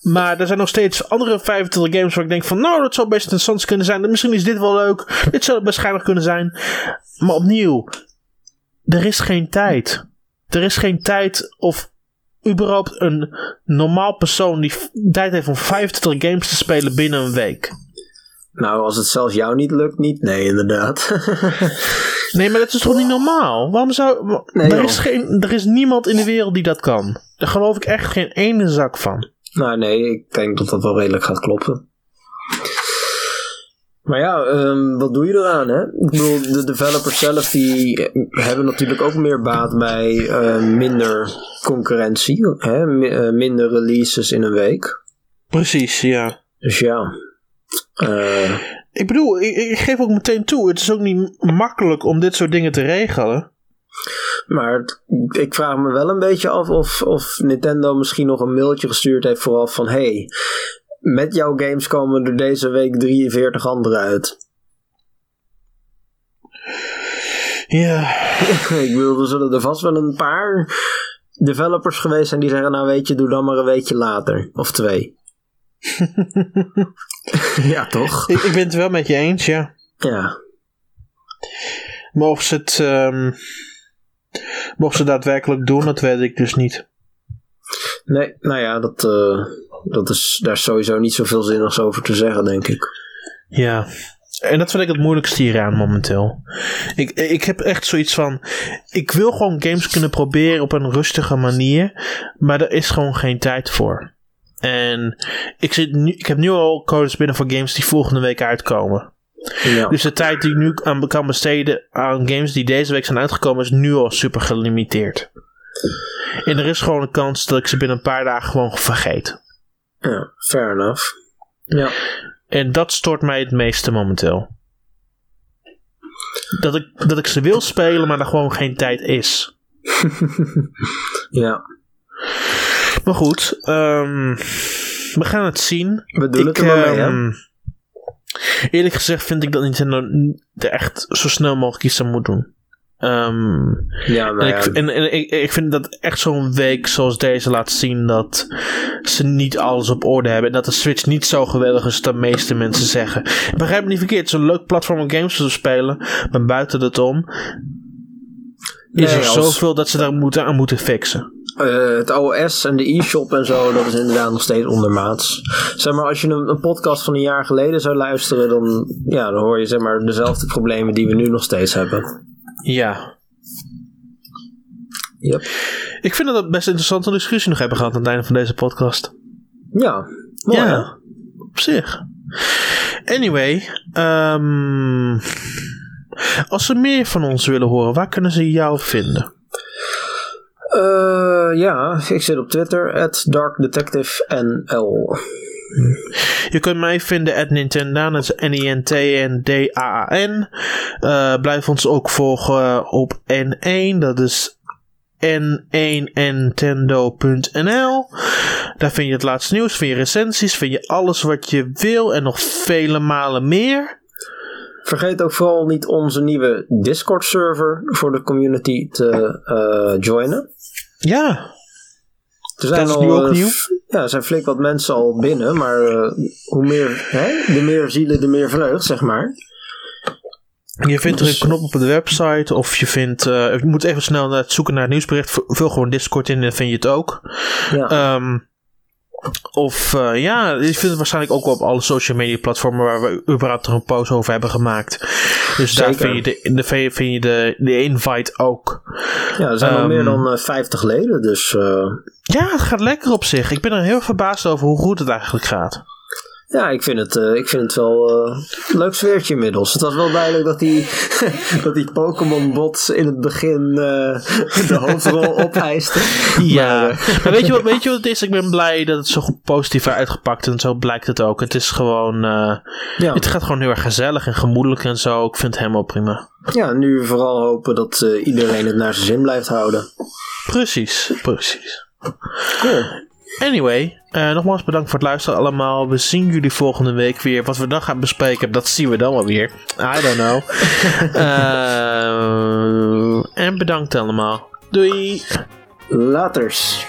maar er zijn nog steeds andere 25 games waar ik denk van... Nou, dat zou best interessant kunnen zijn. Misschien is dit wel leuk. Dit zou best schijnig kunnen zijn. Maar opnieuw, er is geen tijd. Er is geen tijd of überhaupt een normaal persoon die tijd heeft om 25 games te spelen binnen een week. nou, als het zelfs jou niet lukt, niet. Nee, inderdaad. Nee, maar dat is toch niet normaal? Waarom zou... Nee, er, is geen, er is niemand in de wereld die dat kan. Daar geloof ik echt geen ene zak van. nou, nee, ik denk dat dat wel redelijk gaat kloppen. Maar ja, ehm, wat doe je eraan, hè? Ik bedoel, de developers zelf die eh, hebben natuurlijk ook meer baat bij eh, minder concurrentie. Hè? Eh, minder releases in een week. Precies, ja. Dus ja. Eh, Ik bedoel, ik, ik geef ook meteen toe, het is ook niet makkelijk om dit soort dingen te regelen. maar ik vraag me wel een beetje af of, of Nintendo misschien nog een mailtje gestuurd heeft vooral van... Hey, met jouw games komen er deze week 43 andere uit. Ja, ik bedoel, er zullen er vast wel een paar developers geweest zijn die zeggen... Nou weet je, doe dan maar een weekje later. Of twee. ja, toch? ik, ik ben het wel met je eens, ja. Ja. Maar of ze het, ehm mogen ze daadwerkelijk doen, dat weet ik dus niet. Nee, nou ja, dat, eh, dat is, daar is sowieso niet zoveel zinnigs over te zeggen, denk ik. Ja. En dat vind ik het moeilijkste hieraan momenteel. Ik, ik heb echt zoiets van. Ik wil gewoon games kunnen proberen op een rustige manier. Maar er is gewoon geen tijd voor. En ik, zit nu, ik heb nu al codes binnen voor games die volgende week uitkomen. Ja. Dus de tijd die ik nu aan kan besteden aan games die deze week zijn uitgekomen, is nu al super gelimiteerd. En er is gewoon een kans dat ik ze binnen een paar dagen gewoon vergeet. Ja, fair enough. Ja. En dat stoort mij het meeste momenteel. Dat ik, dat ik ze wil spelen, maar er gewoon geen tijd is. ja. Maar goed, ehm, we gaan het zien. We doen het er maar mee, hè? ehm, Eerlijk gezegd vind ik dat Nintendo er echt zo snel mogelijk iets aan moet doen. Ehm, Ja, nou en ik, en, en ik, ik vind dat echt zo'n week zoals deze laat zien dat ze niet alles op orde hebben. En dat de Switch niet zo geweldig is als de meeste mensen zeggen. Begrijp me niet verkeerd, het is een leuk platform om games te spelen. Maar buiten dat om is Nee, er als- zoveel dat ze daar moeten, aan moeten fixen. Eh, het OS en de e-shop en zo, dat is inderdaad nog steeds ondermaats. Zeg maar, als je een, een podcast van een jaar geleden zou luisteren, dan, ja, dan hoor je zeg maar dezelfde problemen die we nu nog steeds hebben. Ja. Yep. Ik vind dat we best interessante discussie nog hebben gehad aan het einde van deze podcast. Ja, mooi, hè? ja, op zich. Anyway, ehm, als ze meer van ons willen horen, waar kunnen ze jou vinden? Eh, ja, ik zit op Twitter, at darkdetectivenl. Je kunt mij vinden at Nintendo, dat is N-I-N-T-N-D-A-A-N. Eh, blijf ons ook volgen op N1, dat is n1nintendo.nl. Daar vind je het laatste nieuws, vind je recensies, vind je alles wat je wil en nog vele malen meer. Vergeet ook vooral niet onze nieuwe Discord-server voor de community te eh, joinen. Ja, Er zijn Dat is al, nu ook eh, nieuw. Ja, er zijn flink wat mensen al binnen, maar eh, hoe meer, hè, de meer zielen, de meer vreugd, zeg maar. Je vindt er een knop op de website, of je vindt. eh, je moet even snel naar het zoeken naar het nieuwsbericht. Vul gewoon Discord in en dan vind je het ook. Ja. Ehm, of eh, ja, je vindt het waarschijnlijk ook wel op alle social media platformen waar we überhaupt er een post over hebben gemaakt. Dus daar vind je, de, de, vind je de, de invite ook. ja, er zijn al ehm, meer dan eh, 50 leden, dus eh, Ja, het gaat lekker op zich. Ik ben er heel verbaasd over hoe goed het eigenlijk gaat. Ja, ik vind het, eh, ik vind het wel eh, een leuk sfeertje inmiddels. Het was wel duidelijk dat die, dat die Pokémon-bot in het begin eh, de hoofdrol opeiste. Ja, Maar, maar weet, je wat, weet je wat het is? Ik ben blij dat het zo goed positief is uitgepakt en zo blijkt het ook. Het is gewoon, ja. het gaat gewoon heel erg gezellig en gemoedelijk en zo. Ik vind het helemaal prima. ja, nu vooral hopen dat iedereen het naar zijn zin blijft houden. Precies, precies. Cool. Anyway, eh, nogmaals bedankt voor het luisteren allemaal. We zien jullie volgende week weer. Wat we dan gaan bespreken, dat zien we dan wel weer. I don't know. Eh, en bedankt allemaal. Doei! Laters.